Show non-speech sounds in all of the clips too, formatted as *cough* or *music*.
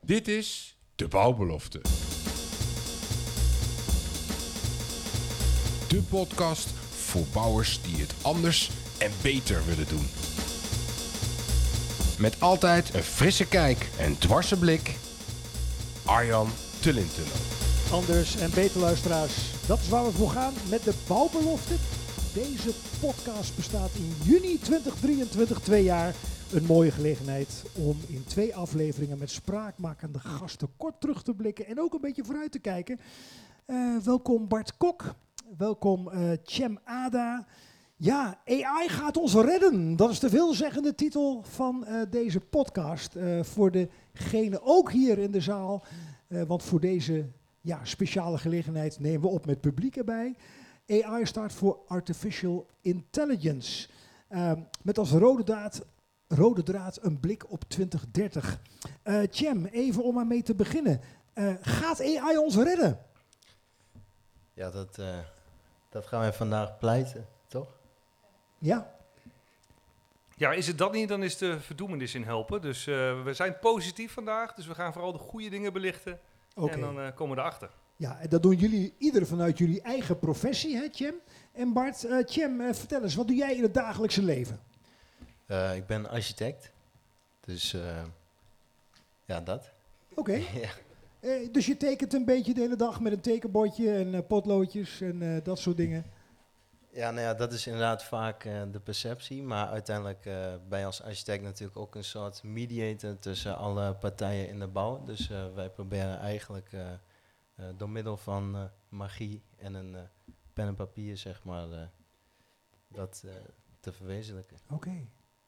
Dit is De Bouwbelofte. De podcast voor bouwers die het anders en beter willen doen. Met altijd een frisse kijk en dwarse blik. Arjan Tullintunnel. Anders en beter luisteraars, dat is waar we voor gaan met de bouwbelofte. Deze podcast bestaat in juni 2023, twee jaar. Een mooie gelegenheid om in twee afleveringen met spraakmakende gasten kort terug te blikken en ook een beetje vooruit te kijken. Eh, welkom Bart Kok, welkom eh Cem Ada. Ja, AI gaat ons redden. Dat is de veelzeggende titel van eh, deze podcast. Voor degene ook hier in de zaal. Want voor deze ja, speciale gelegenheid nemen we op met publiek erbij. AI staat voor Artificial Intelligence. Met als rode draad, rode draad een blik op 2030. Eh Cem, even om maar mee te beginnen. Eh, gaat AI ons redden? Ja, dat, eh, dat gaan wij vandaag pleiten, toch? Ja, Ja, is het dat niet, dan is de verdoemenis in helpen. Dus eh, we zijn positief vandaag, dus we gaan vooral de goede dingen belichten. oké. En dan eh, komen we erachter. Ja, en dat doen jullie ieder vanuit jullie eigen professie, hè, Cem? En Bart, eh Cem, eh, vertel eens, wat doe jij in het dagelijkse leven? Eh, ik ben architect, dus eh, ja, dat. Oké, *laughs* ja. eh, dus je tekent een beetje de hele dag met een tekenbordje en potloodjes en dat soort dingen. ja, nou ja, dat is inderdaad vaak de perceptie, maar uiteindelijk ben je als architect natuurlijk ook een soort mediator tussen alle partijen in de bouw. Dus wij proberen eigenlijk door middel van magie en een pen en papier, zeg maar, dat te verwezenlijken. Oké.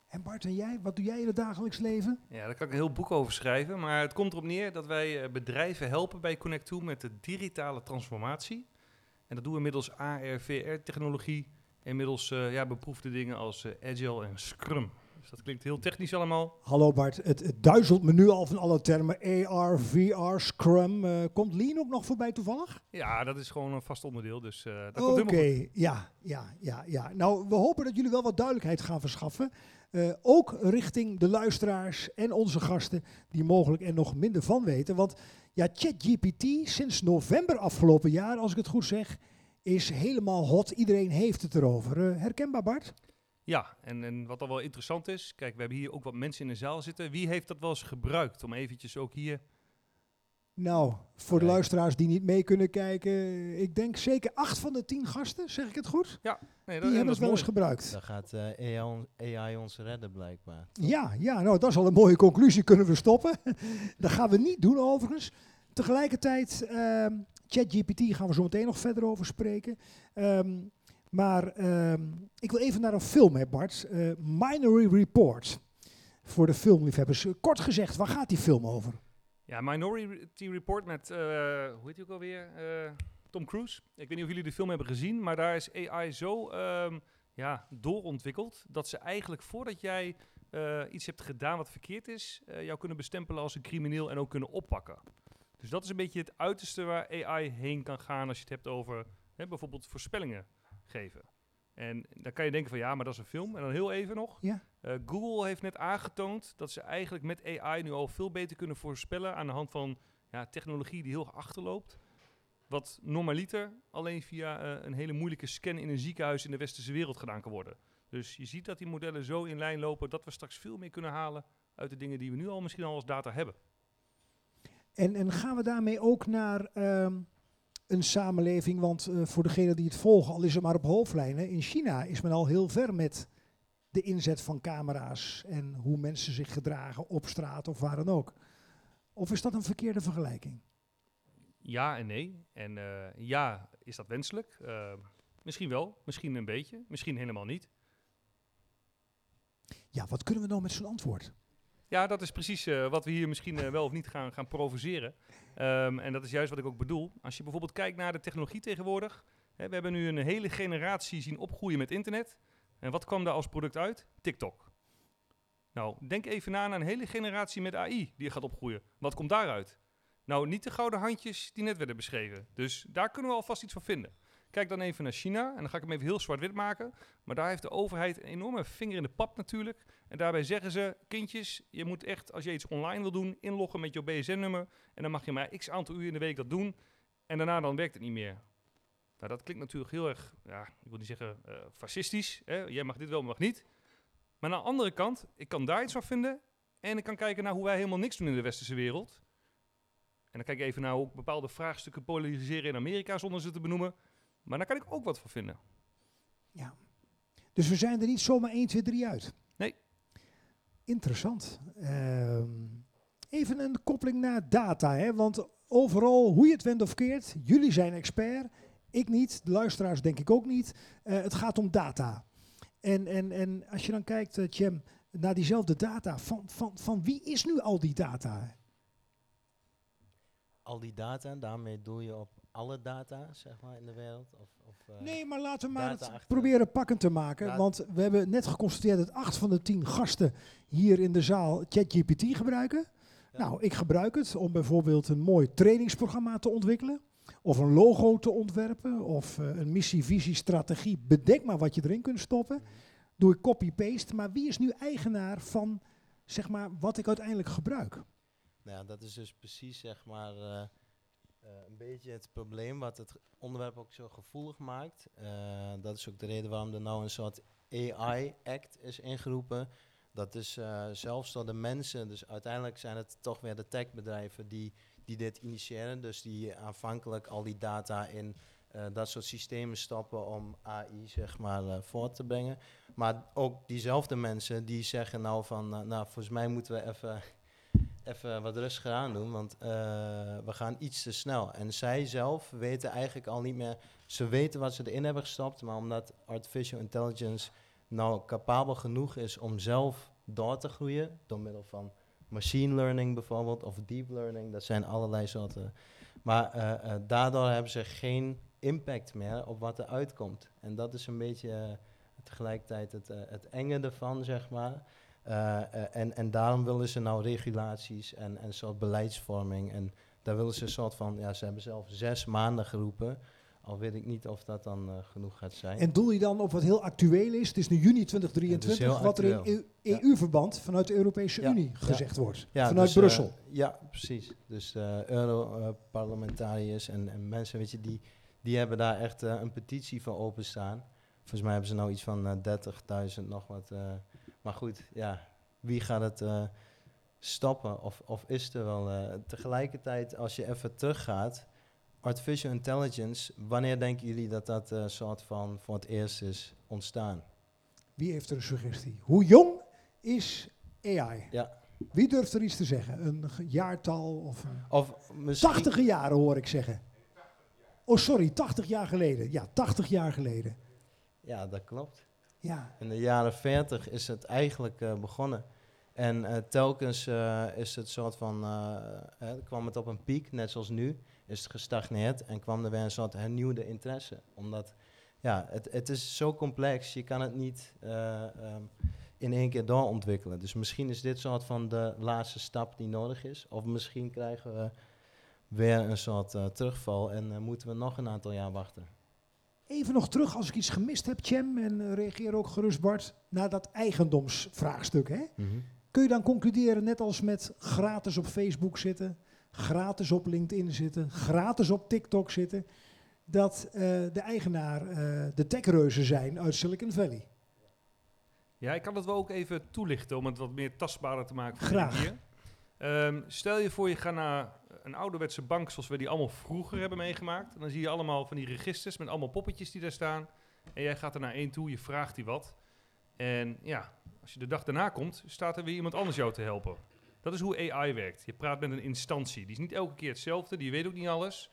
En Bart en jij, wat doe jij in het dagelijks leven? Ja, daar kan ik een heel boek over schrijven. Maar het komt erop neer dat wij eh, bedrijven helpen bij Connect2 met de digitale transformatie. En dat doen we middels AR, VR-technologie en middels eh, ja, beproefde dingen als eh, Agile en Scrum. Dus dat klinkt heel technisch allemaal. Hallo Bart, het, het duizelt me nu al van alle termen. AR, VR, Scrum. eh, komt Lean ook nog voorbij toevallig? Ja, dat is gewoon een vast onderdeel, dus eh dat Oké, komt helemaal goed. ja, ja, ja, ja. Nou, we hopen dat jullie wel wat duidelijkheid gaan verschaffen. Eh, ook richting de luisteraars en onze gasten die mogelijk er nog minder van weten. Want ja, ChatGPT sinds november afgelopen jaar, als ik het goed zeg, is helemaal hot. Iedereen heeft het erover. Herkenbaar Bart? Ja, en, en wat al wel interessant is, kijk, we hebben hier ook wat mensen in de zaal zitten. Wie heeft dat wel eens gebruikt om eventjes ook hier... Nou, voor de luisteraars die niet mee kunnen kijken, ik denk zeker acht van de tien gasten, zeg ik het goed? Ja, nee, Die en hebben het is wel eens mooi. gebruikt. Dan gaat eh, AI, on- AI ons redden, blijkbaar. Ja, ja, nou dat is al een mooie conclusie, kunnen we stoppen. *laughs* dat gaan we niet doen overigens. Tegelijkertijd, ehm, ChatGPT gaan we zo meteen nog verder over spreken. Ehm, maar ehm, ik wil even naar een film, hè Bart. Eh, Minority Report. Voor de filmliefhebbers. Kort gezegd, waar gaat die film over? Ja, Minority Report met, eh, hoe heet die ook alweer? Eh, Tom Cruise. Ik weet niet of jullie de film hebben gezien, maar daar is AI zo ehm, ja, doorontwikkeld dat ze eigenlijk voordat jij iets hebt gedaan wat verkeerd is, jou kunnen bestempelen als een crimineel en ook kunnen oppakken. Dus dat is een beetje het uiterste waar AI heen kan gaan als je het hebt over hè, bijvoorbeeld voorspellingen geven. En dan kan je denken van ja, maar dat is een film. En dan heel even nog. Ja. Eh, Google heeft net aangetoond dat ze eigenlijk met AI nu al veel beter kunnen voorspellen aan de hand van ja, technologie die heel achterloopt. Wat normaliter alleen via eh, een hele moeilijke scan in een ziekenhuis in de westerse wereld gedaan kan worden. Dus je ziet dat die modellen zo in lijn lopen dat we straks veel meer kunnen halen uit de dingen die we nu al misschien al als data hebben. En, en gaan we daarmee ook naar ehm, een samenleving? Want eh, voor degenen die het volgen, al is het maar op hoofdlijnen. In China is men al heel ver met de inzet van camera's en hoe mensen zich gedragen op straat of waar dan ook. Of is dat een verkeerde vergelijking? Ja en nee. En eh, ja, is dat wenselijk? Eh, misschien wel, misschien een beetje, misschien helemaal niet. Ja, wat kunnen we nou met zo'n antwoord? Ja, dat is precies eh, wat we hier misschien eh, wel of niet gaan, gaan provoceren. Ehm, en dat is juist wat ik ook bedoel. Als je bijvoorbeeld kijkt naar de technologie tegenwoordig. Hè, we hebben nu een hele generatie zien opgroeien met internet. En wat kwam daar als product uit? TikTok. Nou, denk even na naar een hele generatie met AI die gaat opgroeien. Wat komt daaruit? Nou, niet de gouden handjes die net werden beschreven. Dus daar kunnen we alvast iets van vinden. Kijk dan even naar China. En dan ga ik hem even heel zwart-wit maken. Maar daar heeft de overheid een enorme vinger in de pap natuurlijk. En daarbij zeggen ze, kindjes, je moet echt, als je iets online wil doen, inloggen met je BSN-nummer. En dan mag je maar x aantal uur in de week dat doen. En daarna dan werkt het niet meer. Nou, dat klinkt natuurlijk heel erg, ja, ik wil niet zeggen eh, fascistisch. Hè? Jij mag dit wel, mag niet. Maar aan de andere kant, ik kan daar iets van vinden. En ik kan kijken naar hoe wij helemaal niks doen in de westerse wereld. En dan kijk ik even naar hoe bepaalde vraagstukken polariseren in Amerika zonder ze te benoemen. Maar daar kan ik ook wat van vinden. Ja. Dus we zijn er niet zomaar 1, 2, 3 uit. Nee. Interessant. Ehm, even een koppeling naar data. Hè? Want overal, hoe je het went of keert, jullie zijn expert. Ik niet, de luisteraars denk ik ook niet. Eh, het gaat om data. En, en, en als je dan kijkt, uh, naar diezelfde data, van, van, van wie is nu al die data? Al die data, daarmee doe je op alle data, zeg maar, in de wereld? Of, of, uh, nee, maar laten we maar het achter- proberen pakkend te maken. Want we hebben net geconstateerd dat acht van de tien gasten hier in de zaal ChatGPT gebruiken. Ja. Nou, ik gebruik het om bijvoorbeeld een mooi trainingsprogramma te ontwikkelen. Of een logo te ontwerpen. Of eh, een missie, visie, strategie. Bedenk maar wat je erin kunt stoppen. Doe ik copy-paste. Maar wie is nu eigenaar van zeg maar, wat ik uiteindelijk gebruik? Nou ja, dat is dus precies zeg maar eh, eh, een beetje het probleem wat het onderwerp ook zo gevoelig maakt. Eh, dat is ook de reden waarom er nou een soort AI-act is ingeroepen. Dat is eh, zelfs door de mensen, dus uiteindelijk zijn het toch weer de techbedrijven die, die dit initiëren. Dus die aanvankelijk al die data in eh, dat soort systemen stoppen om AI zeg maar eh, voort te brengen. Maar ook diezelfde mensen die zeggen nou van, eh, nou volgens mij moeten we even even wat rustiger aan doen, want eh, we gaan iets te snel. En zij zelf weten eigenlijk al niet meer, ze weten wat ze erin hebben gestopt, maar omdat artificial intelligence nou capabel genoeg is om zelf door te groeien, door middel van machine learning bijvoorbeeld, of deep learning, dat zijn allerlei soorten. Maar eh, eh, daardoor hebben ze geen impact meer op wat er uitkomt. En dat is een beetje tegelijkertijd het, het enge ervan, zeg maar. Eh, eh, en, en daarom willen ze nou regulaties en, en een soort beleidsvorming. En daar willen ze een soort van, ja, ze hebben zelf zes maanden geroepen. Al weet ik niet of dat dan eh, genoeg gaat zijn. En doel je dan op wat heel actueel is? Het is nu juni Het 2023, is heel wat er in actueel. EU Ja. EU-verband vanuit de Europese Ja, Unie ja. gezegd wordt. Vanuit dus, Brussel. ja, precies. Dus uh, Europarlementariërs en, en mensen, weet je, die, die hebben daar echt een petitie voor openstaan. Volgens mij hebben ze nou iets van eh 30.000 nog wat. Maar goed, ja, wie gaat het eh, stoppen? Of, of is er wel... eh, tegelijkertijd, als je even teruggaat, artificial intelligence, wanneer denken jullie dat dat eh, soort van voor het eerst is ontstaan? Wie heeft er een suggestie? Hoe jong is AI? Ja. Wie durft er iets te zeggen? Een jaartal of Of misschien... jaren hoor ik zeggen. Oh sorry, 80 jaar geleden. Ja, 80 jaar geleden. Ja, dat klopt. Ja, In de jaren 40 is het eigenlijk eh, begonnen. En eh, telkens eh, is het soort van, kwam het op een piek, net zoals nu, is het gestagneerd en kwam er weer een soort hernieuwde interesse. Omdat, ja, het, het is zo complex, je kan het niet eh, ehm, in één keer doorontwikkelen. Dus misschien is dit soort van de laatste stap die nodig is. Of misschien krijgen we weer een soort terugval en moeten we nog een aantal jaar wachten. Even nog terug als ik iets gemist heb, Cem, en eh, reageer ook gerust Bart, naar dat eigendomsvraagstuk. Hè? Kun je dan concluderen, net als met gratis op Facebook zitten, gratis op LinkedIn zitten, gratis op TikTok zitten, dat eh, de eigenaar eh, de techreuzen zijn uit Silicon Valley? Ja, ik kan dat wel ook even toelichten om het wat meer tastbaarder te maken voor Graag. Ehm, stel je voor je gaat naar een ouderwetse bank zoals we die allemaal vroeger hebben meegemaakt. En dan zie je allemaal van die registers met allemaal poppetjes die daar staan. En jij gaat er naar één toe, je vraagt die wat. En ja, als je de dag daarna komt, staat er weer iemand anders jou te helpen. Dat is hoe AI werkt. Je praat met een instantie. Die is niet elke keer hetzelfde, die weet ook niet alles.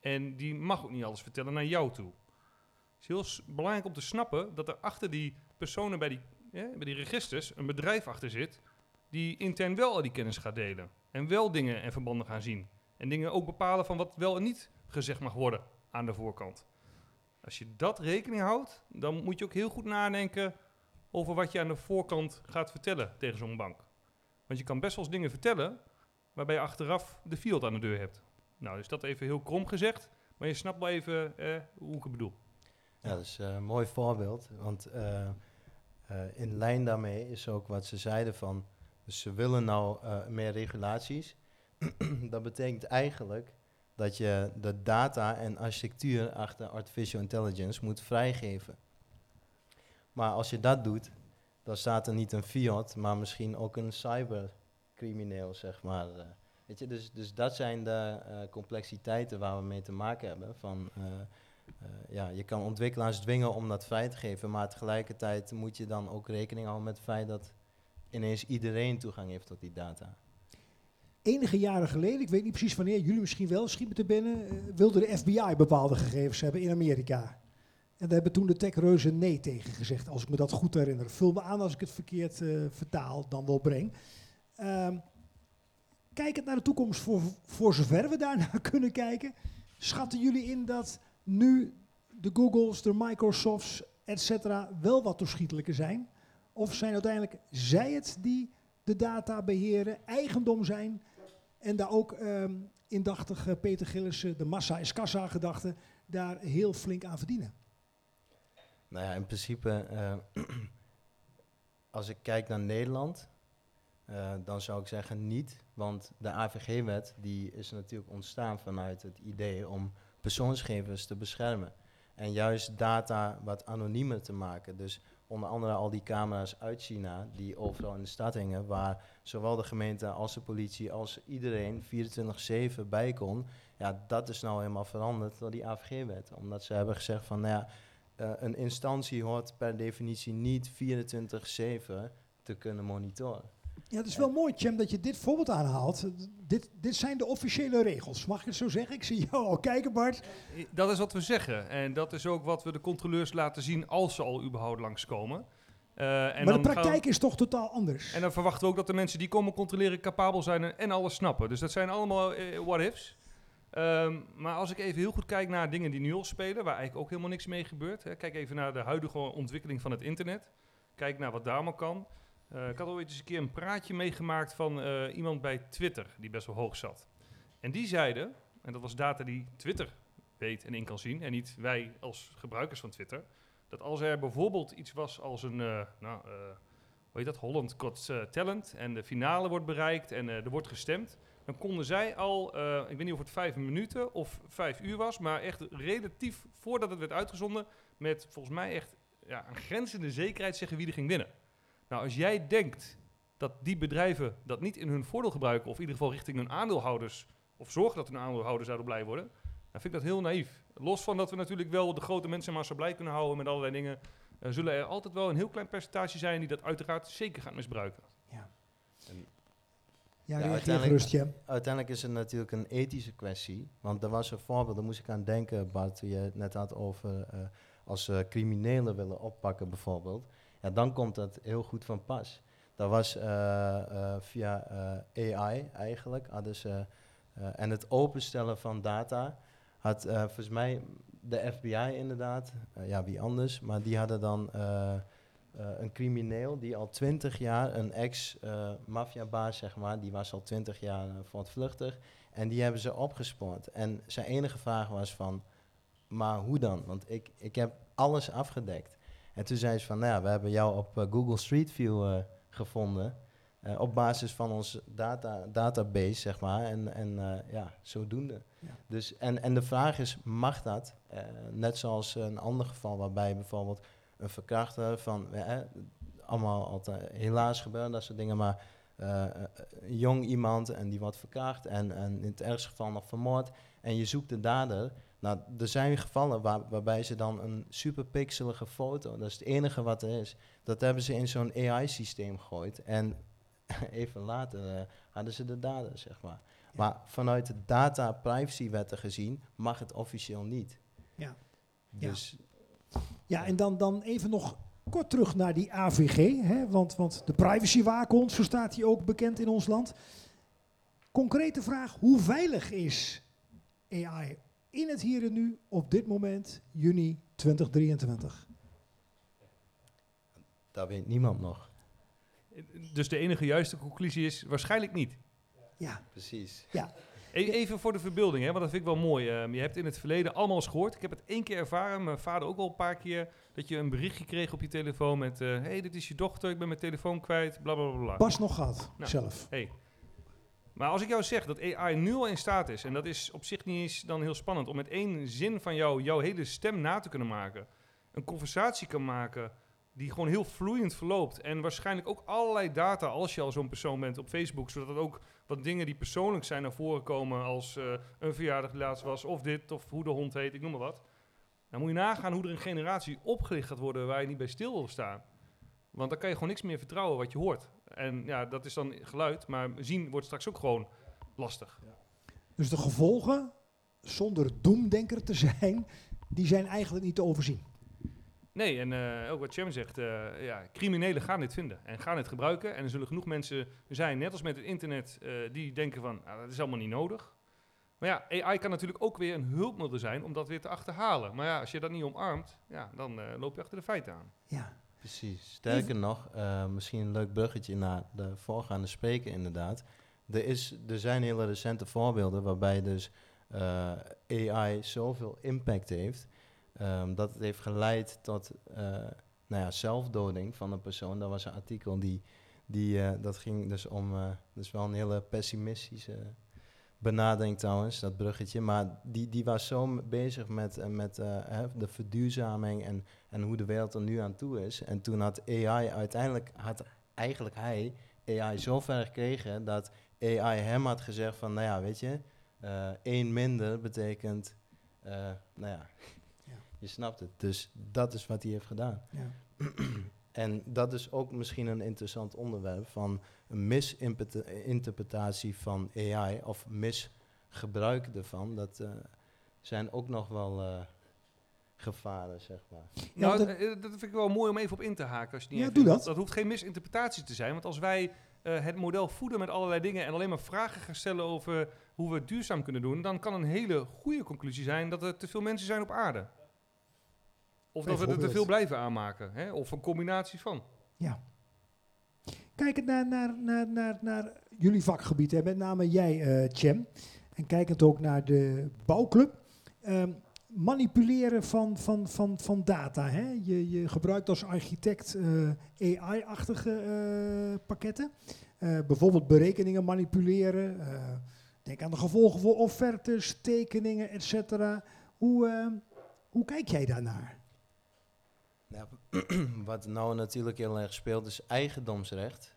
En die mag ook niet alles vertellen naar jou toe. Het is heel belangrijk om te snappen dat er achter die personen bij die, bij die registers een bedrijf achter zit. die intern wel al die kennis gaat delen. En wel dingen en verbanden gaan zien. En dingen ook bepalen van wat wel en niet gezegd mag worden aan de voorkant. Als je dat rekening houdt, dan moet je ook heel goed nadenken over wat je aan de voorkant gaat vertellen tegen zo'n bank. Want je kan best wel eens dingen vertellen waarbij je achteraf de field aan de deur hebt. Nou, dus dat even heel krom gezegd. Maar je snapt wel even eh, hoe ik het bedoel. Ja, dat is eh, een mooi voorbeeld. Want eh, in lijn daarmee is ook wat ze zeiden van... Ze willen nou meer regulaties. *clears throat* dat betekent eigenlijk dat je de data en architectuur achter artificial intelligence moet vrijgeven. Maar als je dat doet, dan staat er niet een fiat, maar misschien ook een cybercrimineel, zeg maar. eh. weet je, dus, dus dat zijn de eh, complexiteiten waar we mee te maken hebben. Van, eh, ja, je kan ontwikkelaars dwingen om dat vrij te geven, maar tegelijkertijd moet je dan ook rekening houden met het feit dat ineens iedereen toegang heeft tot die data. Enige jaren geleden, ik weet niet precies wanneer, jullie misschien wel, schiet me te binnen, eh, wilde de FBI bepaalde gegevens hebben in Amerika. En daar hebben toen de techreuzen nee tegen gezegd, als ik me dat goed herinner. Vul me aan als ik het verkeerd eh, vertaal, dan wel breng. Ehm kijkend naar de toekomst, voor, voor zover we daarnaar *laughs* kunnen kijken, schatten jullie in dat nu de Googles, de Microsofts, et cetera, wel wat toeschietelijker zijn? Of zijn uiteindelijk zij het die de data beheren, eigendom zijn en daar ook ehm indachtig Peter Gillissen, de massa is kassa gedachte, daar heel flink aan verdienen? Nou ja, in principe, eh, *clears throat* als ik kijk naar Nederland, eh, dan zou ik zeggen niet. Want de AVG-wet die is natuurlijk ontstaan vanuit het idee om persoonsgegevens te beschermen. En juist data wat anoniemer te maken. Dus onder andere al die camera's uit China die overal in de stad hingen, waar zowel de gemeente als de politie als iedereen 24-7 bij kon. Ja, dat is nou helemaal veranderd door die AVG-wet. Omdat ze hebben gezegd van, nou ja, eh, een instantie hoort per definitie niet 24-7 te kunnen monitoren. Ja, het is wel mooi, Cem, dat je dit voorbeeld aanhaalt. Dit, dit zijn de officiële regels. Mag ik het zo zeggen? Ik zie jou al kijken, Bart. I- Dat is wat we zeggen. En dat is ook wat we de controleurs laten zien als ze al überhaupt langskomen. Eh, en maar de we- praktijk is toch totaal anders. En dan verwachten we ook dat de mensen die komen controleren capabel zijn en, en alles snappen. Dus dat zijn allemaal eh, what-ifs. Ehm, maar als ik even heel goed kijk naar dingen die nu al spelen, waar eigenlijk ook helemaal niks mee gebeurt. Hè. Kijk even naar de huidige ontwikkeling van het internet. Kijk naar wat daar allemaal kan. Eh, ik had ooit eens een keer een praatje meegemaakt van eh, iemand bij Twitter, die best wel hoog zat. En die zeiden, en dat was data die Twitter weet en in kan zien, en niet wij als gebruikers van Twitter, dat als er bijvoorbeeld iets was als een, eh, nou, hoe heet dat, Holland Got Talent, en de finale wordt bereikt en er wordt gestemd, dan konden zij al, ik weet niet of het vijf minuten of vijf uur was, maar echt relatief voordat het werd uitgezonden, met volgens mij echt ja, een grenzende zekerheid zeggen wie er ging winnen. Nou, als jij denkt dat die bedrijven dat niet in hun voordeel gebruiken, of in ieder geval richting hun aandeelhouders, of zorgen dat hun aandeelhouders daardoor blij worden, dan vind ik dat heel naïef. Los van dat we natuurlijk wel de grote mensenmassa blij kunnen houden met allerlei dingen, eh, zullen er altijd wel een heel klein percentage zijn die dat uiteraard zeker gaat misbruiken. Ja, Ja, reageer uiteindelijk-. Uiteindelijk is het natuurlijk een ethische kwestie. Want er was een voorbeeld, daar moest ik aan denken, Bart, toen je het net had over eh, als ze criminelen willen oppakken bijvoorbeeld. Ja, dan komt dat heel goed van pas. Dat was eh, eh, via eh, AI eigenlijk. Ze, eh, en het openstellen van data had volgens mij de FBI inderdaad, ja wie anders, maar die hadden dan een crimineel die al twintig jaar, een ex-maffiabaas zeg maar, die was al twintig jaar uh, voortvluchtig. En die hebben ze opgespoord. En zijn enige vraag was van, maar hoe dan? Want ik, ik heb alles afgedekt. En toen zei ze van, nou ja, we hebben jou op eh, Google Street View eh, gevonden. eh, op basis van ons data, database, zeg maar. En, en ja, zodoende. Ja. Dus, en, en de vraag is, mag dat? Net zoals een ander geval waarbij bijvoorbeeld een verkrachter van... allemaal altijd, helaas gebeuren dat soort dingen, maar... een jong iemand en die wordt verkracht en, en in het ergste geval nog vermoord. En je zoekt de dader. Nou, er zijn gevallen waar, waarbij ze dan een super pixelige foto, dat is het enige wat er is, dat hebben ze in zo'n AI-systeem gegooid. En *laughs* even later eh, hadden ze de dader, zeg maar. Maar vanuit de data privacy wetten gezien mag het officieel niet. Ja. Ja. Dus Ja, en dan, dan even nog kort terug naar die AVG. Hè, want, want de privacywaakhond, zo staat hij ook bekend in ons land. Concrete vraag, hoe veilig is AI in het hier en nu op dit moment, juni 2023? dat weet niemand nog. Dus de enige juiste conclusie is waarschijnlijk niet. Ja, Precies. E- Even voor de verbeelding, hè, want dat vind ik wel mooi. Ehm, je hebt in het verleden allemaal eens gehoord. Ik heb het één keer ervaren, mijn vader ook al een paar keer. Dat je een berichtje kreeg op je telefoon met... Hé, hey, dit is je dochter, ik ben mijn telefoon kwijt, bla bla bla. bla. Pas nog gehad, Nou. zelf. Hey. Maar als ik jou zeg dat AI nu al in staat is, en dat is op zich niet eens dan heel spannend, om met één zin van jou jouw hele stem na te kunnen maken, een conversatie kan maken die gewoon heel vloeiend verloopt en waarschijnlijk ook allerlei data als je al zo'n persoon bent op Facebook, zodat het ook wat dingen die persoonlijk zijn naar voren komen als eh, een verjaardag laatst was, of dit, of hoe de hond heet, ik noem maar wat. Dan moet je nagaan hoe er een generatie opgelicht gaat worden waar je niet bij stil wil staan. Want dan kan je gewoon niks meer vertrouwen wat je hoort. En ja, dat is dan geluid, maar zien wordt straks ook gewoon lastig. Dus de gevolgen, zonder doemdenker te zijn, die zijn eigenlijk niet te overzien. Nee, en eh, ook wat Cem zegt, eh, ja, criminelen gaan dit vinden en gaan het gebruiken. En er zullen genoeg mensen zijn, net als met het internet, eh, die denken van, ah, dat is allemaal niet nodig. Maar ja, AI kan natuurlijk ook weer een hulpmiddel zijn om dat weer te achterhalen. Maar ja, als je dat niet omarmt, ja, dan eh, loop je achter de feiten aan. Ja. Precies. Sterker nog, eh, misschien een leuk bruggetje naar de voorgaande spreker inderdaad. Er, is, er zijn hele recente voorbeelden waarbij dus eh, AI zoveel impact heeft, ehm, dat het heeft geleid tot eh, nou ja, zelfdoding van een persoon. Dat was een artikel die, die dat ging dus om, is wel een hele pessimistische benadering trouwens, dat bruggetje. Maar die, die was zo bezig met, eh, met eh, de verduurzaming en, en hoe de wereld er nu aan toe is. En toen had AI uiteindelijk, had eigenlijk hij AI zo ver gekregen dat AI hem had gezegd van, nou ja, weet je, eh, één minder betekent, nou ja, Ja. je snapt het. Dus dat is wat hij heeft gedaan. ja. *clears throat* En dat is ook misschien een interessant onderwerp van een misinterpretatie van AI of misgebruik ervan. Dat eh, zijn ook nog wel eh, gevaren, zeg maar. Ja, nou, dat- eh, dat vind ik wel mooi om even op in te haken. Als je niet Ja, doe dat. Dat hoeft geen misinterpretatie te zijn. Want als wij eh, het model voeden met allerlei dingen en alleen maar vragen gaan stellen over hoe we het duurzaam kunnen doen, dan kan een hele goede conclusie zijn dat er te veel mensen zijn op aarde. Of dat we er te veel blijven aanmaken. Hè? Of een combinatie van. Ja. Kijkend naar, naar, naar, naar, naar jullie vakgebied, hè, met name jij, Cem, en kijkend ook naar de bouwclub. ehm, manipuleren van, van, van, van data. Hè? Je, je gebruikt als architect eh, AI-achtige eh, pakketten. Bijvoorbeeld berekeningen manipuleren. denk aan de gevolgen voor offertes, tekeningen, etc. Hoe, eh, hoe kijk jij daarnaar? Ja, *clears throat* wat nou natuurlijk heel erg speelt is eigendomsrecht.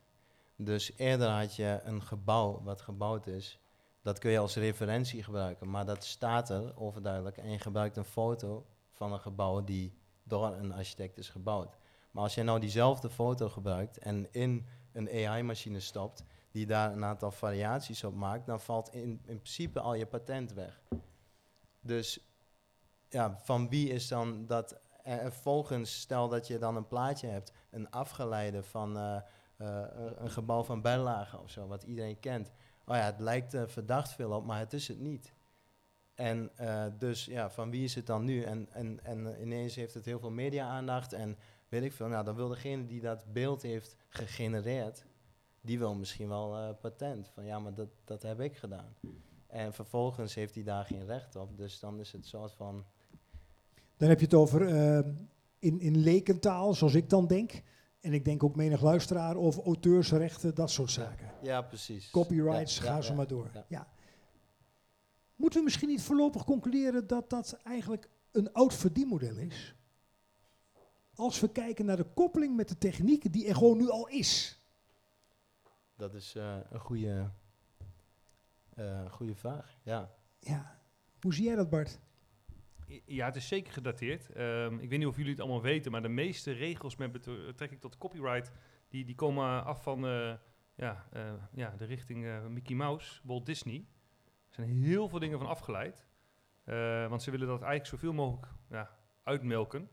Dus eerder had je een gebouw wat gebouwd is. Dat kun je als referentie gebruiken, maar dat staat er overduidelijk. En je gebruikt een foto van een gebouw die door een architect is gebouwd. Maar als je nou diezelfde foto gebruikt en in een AI-machine stopt, die daar een aantal variaties op maakt, dan valt in, in principe al je patent weg. Dus ja, van wie is dan dat en en volgens, stel dat je dan een plaatje hebt, een afgeleide van eh, eh, een- gebouw van Berlage of zo, wat iedereen kent. Oh ja, het lijkt er verdacht veel op, maar het is het niet. En eh, dus ja, van wie is het dan nu? En, en, en eh, ineens heeft het heel veel media-aandacht en weet ik veel. Nou, dan wil degene die dat beeld heeft gegenereerd, die wil misschien wel eh, patent. Van ja, maar dat, dat heb ik gedaan. En vervolgens heeft hij daar geen recht op. Dus dan is het soort van Dan heb je het over eh, in, in lekentaal, zoals ik dan denk. En ik denk ook menig luisteraar over auteursrechten, dat soort zaken. Ja, precies. Copyrights, Ja, ga ja, zo ja, maar door. ja. Ja. Moeten we misschien niet voorlopig concluderen dat dat eigenlijk een oud verdienmodel is? Als we kijken naar de koppeling met de techniek die er gewoon nu al is. Dat is eh, een goede, eh, goede vraag. Ja. Ja. Hoe zie jij dat, Bart? Ja, het is zeker gedateerd. Ehm, ik weet niet of jullie het allemaal weten, maar de meeste regels met betrekking tot copyright, die, die komen af van eh, ja, eh, ja, de richting eh, Mickey Mouse, Walt Disney. Er zijn heel veel dingen van afgeleid. Want ze willen dat eigenlijk zoveel mogelijk ja, uitmelken.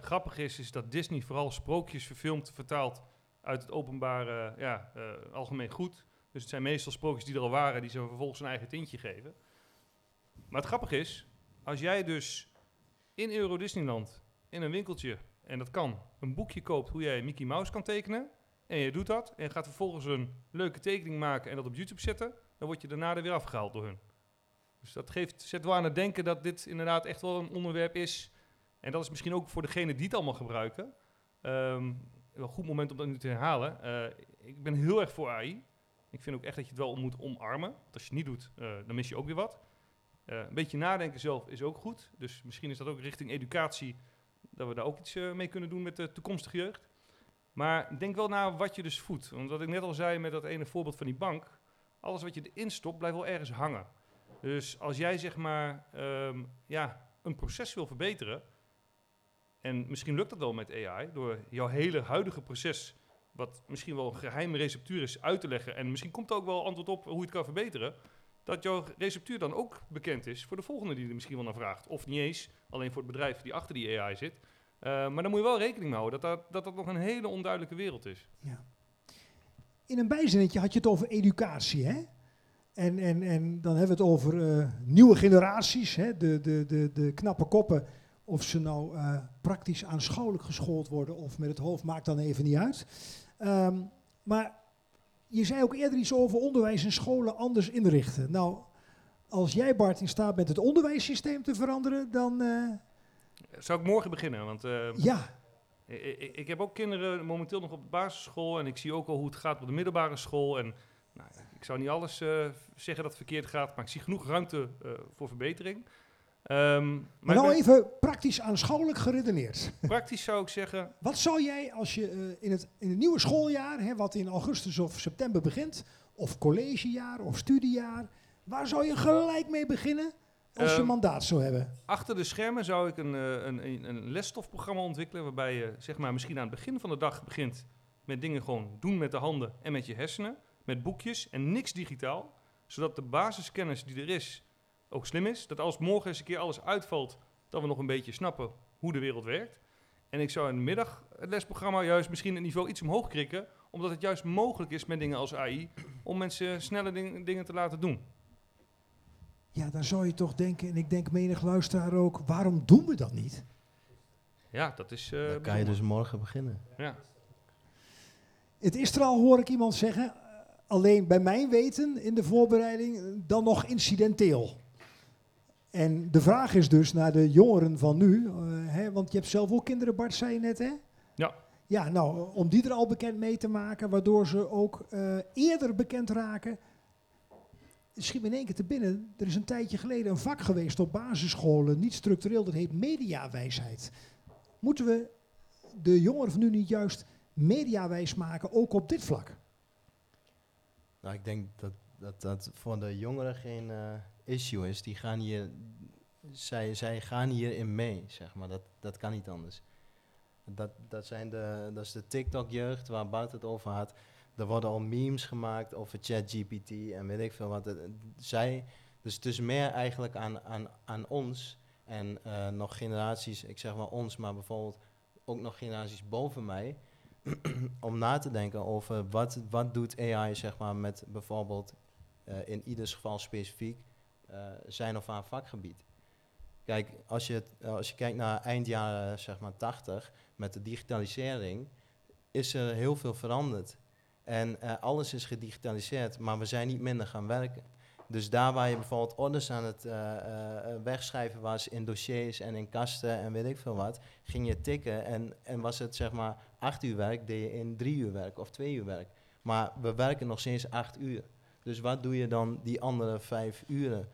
Grappig is, is dat Disney vooral sprookjes verfilmt, vertaalt uit het openbare ja, algemeen goed. Dus het zijn meestal sprookjes die er al waren, die ze vervolgens een eigen tintje geven. Maar het grappige is, als jij dus in Euro Disneyland, in een winkeltje, en dat kan, een boekje koopt hoe jij Mickey Mouse kan tekenen, en je doet dat, en gaat vervolgens een leuke tekening maken en dat op YouTube zetten, dan word je daarna er weer afgehaald door hun. Dus dat geeft, zet wel aan het denken dat dit inderdaad echt wel een onderwerp is. En dat is misschien ook voor degenen die het allemaal gebruiken. ehm, wel een goed moment om dat nu te herhalen. Eh, ik ben heel erg voor AI. Ik vind ook echt dat je het wel moet omarmen. Want als je het niet doet, eh, dan mis je ook weer wat. Eh, een beetje nadenken zelf is ook goed. Dus misschien is dat ook richting educatie. Dat we daar ook iets eh, mee kunnen doen met de toekomstige jeugd. Maar denk wel naar wat je dus voedt. Want wat ik net al zei met dat ene voorbeeld van die bank. Alles wat je erin stopt, blijft wel ergens hangen. Dus als jij zeg maar ehm, ja, een proces wil verbeteren. En misschien lukt dat wel met AI. Door jouw hele huidige proces. Wat misschien wel een geheime receptuur is uit te leggen. En misschien komt er ook wel antwoord op hoe je het kan verbeteren. Dat jouw receptuur dan ook bekend is voor de volgende die er misschien wel naar vraagt. Of niet eens, alleen voor het bedrijf die achter die AI zit. Uh, maar dan moet je wel rekening mee houden dat dat, dat nog een hele onduidelijke wereld is. Ja. In een bijzinnetje had je het over educatie, hè? En, en, en dan hebben we het over uh, nieuwe generaties, hè? De, de, de, de knappe koppen. Of ze nou uh, praktisch aanschouwelijk geschoold worden of met het hoofd, maakt dan even niet uit. Um, maar je zei ook eerder iets over onderwijs en scholen anders inrichten. Nou, als jij Bart in staat bent het onderwijssysteem te veranderen, dan... Uh, Zou ik morgen beginnen? Want uh, ja. Ik, ik, heb ook kinderen momenteel nog op de basisschool en ik zie ook al hoe het gaat op de middelbare school. En nou, ik zou niet alles uh, zeggen dat het verkeerd gaat, maar ik zie genoeg ruimte voor verbetering. Um, maar, nou even praktisch aanschouwelijk geredeneerd. Praktisch zou ik zeggen. Wat zou jij als je uh, in, het, in het nieuwe schooljaar, hè, wat in augustus of september begint, of collegejaar of studiejaar, waar zou je gelijk mee beginnen als um, je mandaat zou hebben? Achter de schermen zou ik een, uh, een, een, een lesstofprogramma ontwikkelen, waarbij je zeg maar, misschien aan het begin van de dag begint met dingen gewoon doen met de handen en met je hersenen, met boekjes en niks digitaal, zodat de basiskennis die er is ook slim is. Dat als morgen eens een keer alles uitvalt, dat we nog een beetje snappen hoe de wereld werkt. En ik zou in de middag het lesprogramma juist misschien het niveau iets omhoog krikken, omdat het juist mogelijk is met dingen als AI om mensen snelle ding, dingen te laten doen. Ja, dan zou je toch denken, en ik denk menig luisteraar ook, waarom doen we dat niet? Ja, dat is. Uh, dan kan je dus morgen beginnen. Ja. Het is er al, hoor ik iemand zeggen, alleen bij mijn weten in de voorbereiding dan nog incidenteel. En de vraag is dus naar de jongeren van nu, uh, hè, want je hebt zelf ook kinderen, Bart, zei je net, hè? Ja. Ja, nou, om die er al bekend mee te maken, waardoor ze ook uh, eerder bekend raken. Schiet me in één keer te binnen, er is een tijdje geleden een vak geweest op basisscholen, niet structureel, dat heet mediawijsheid. Moeten we de jongeren van nu niet juist mediawijs maken, ook op dit vlak? Nou, ik denk dat dat, dat voor de jongeren geen... Uh issue is, die gaan hier, zij, zij gaan hierin mee, zeg maar. Dat, dat kan niet anders. Dat, dat, zijn de, dat is de TikTok-jeugd waar Bart het over had. Er worden al memes gemaakt over ChatGPT en weet ik veel wat. Zij, dus het is meer eigenlijk aan, aan, aan ons en uh, nog generaties, ik zeg wel ons, maar bijvoorbeeld ook nog generaties boven mij, *clears throat* om na te denken over wat, wat doet AI zeg maar met bijvoorbeeld uh, in ieders geval specifiek zijn of haar vakgebied. Kijk, als je, uh, als je kijkt naar eind jaren zeg maar 80, met de digitalisering, is er heel veel veranderd. En uh, alles is gedigitaliseerd, maar we zijn niet minder gaan werken. Dus daar waar je bijvoorbeeld orders aan het wegschrijven was in dossiers en in kasten en weet ik veel wat, ging je tikken en, en was het zeg maar acht uur werk, deed je in drie uur werk of twee uur werk. Maar we werken nog steeds acht uur. Dus wat doe je dan die andere vijf uren?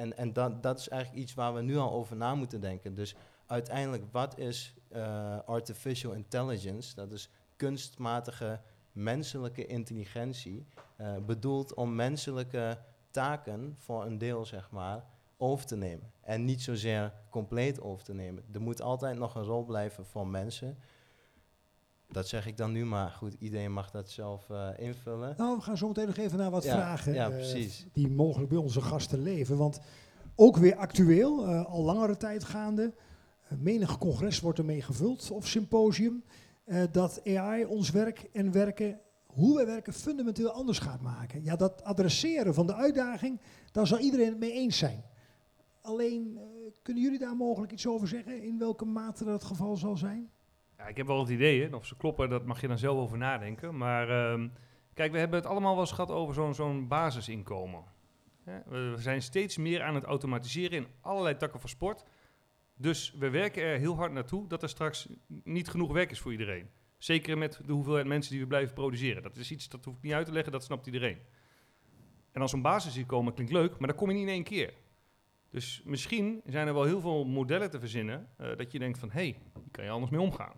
En, en dat, dat is eigenlijk iets waar we nu al over na moeten denken. Dus uiteindelijk, wat is uh, artificial intelligence? Dat is kunstmatige menselijke intelligentie, uh, bedoeld om menselijke taken voor een deel, zeg maar, over te nemen. En niet zozeer compleet over te nemen. Er moet altijd nog een rol blijven voor mensen. Dat zeg ik dan nu, maar goed, iedereen mag dat zelf uh, invullen. Nou, we gaan zo meteen nog even naar wat ja, vragen ja, uh, die mogelijk bij onze gasten leven. Want ook weer actueel, uh, al langere tijd gaande. menig congres wordt ermee gevuld of symposium. dat AI ons werk en werken, hoe we werken, fundamenteel anders gaat maken. Ja, dat adresseren van de uitdaging, daar zal iedereen het mee eens zijn. Alleen, kunnen jullie daar mogelijk iets over zeggen? In welke mate dat het geval zal zijn? Ik heb wel wat ideeën. Of ze kloppen, dat mag je dan zelf over nadenken. Maar um, kijk, we hebben het allemaal wel eens gehad over zo'n basisinkomen. We, zijn steeds meer aan het automatiseren in allerlei takken van sport. Dus we werken er heel hard naartoe dat er straks niet genoeg werk is voor iedereen. Zeker met de hoeveelheid mensen die we blijven produceren. Dat is iets dat hoef ik niet uit te leggen, dat snapt iedereen. En als een basis komen klinkt leuk, maar dan kom je niet in één keer. Dus misschien zijn er wel heel veel modellen te verzinnen eh, dat je denkt van, hé, hey, hier kan je anders mee omgaan.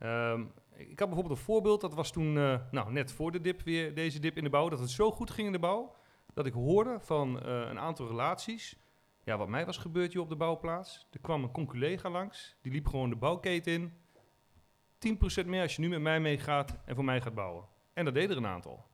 Ehm, ik had bijvoorbeeld een voorbeeld, dat was toen, eh, nou net voor de dip weer, deze dip in de bouw, dat het zo goed ging in de bouw, dat ik hoorde van eh, een aantal relaties, ja, wat mij was gebeurd hier op de bouwplaats. Er kwam een conculega langs, die liep gewoon de bouwketen in. 10% meer als je nu met mij meegaat en voor mij gaat bouwen. En dat deden er een aantal.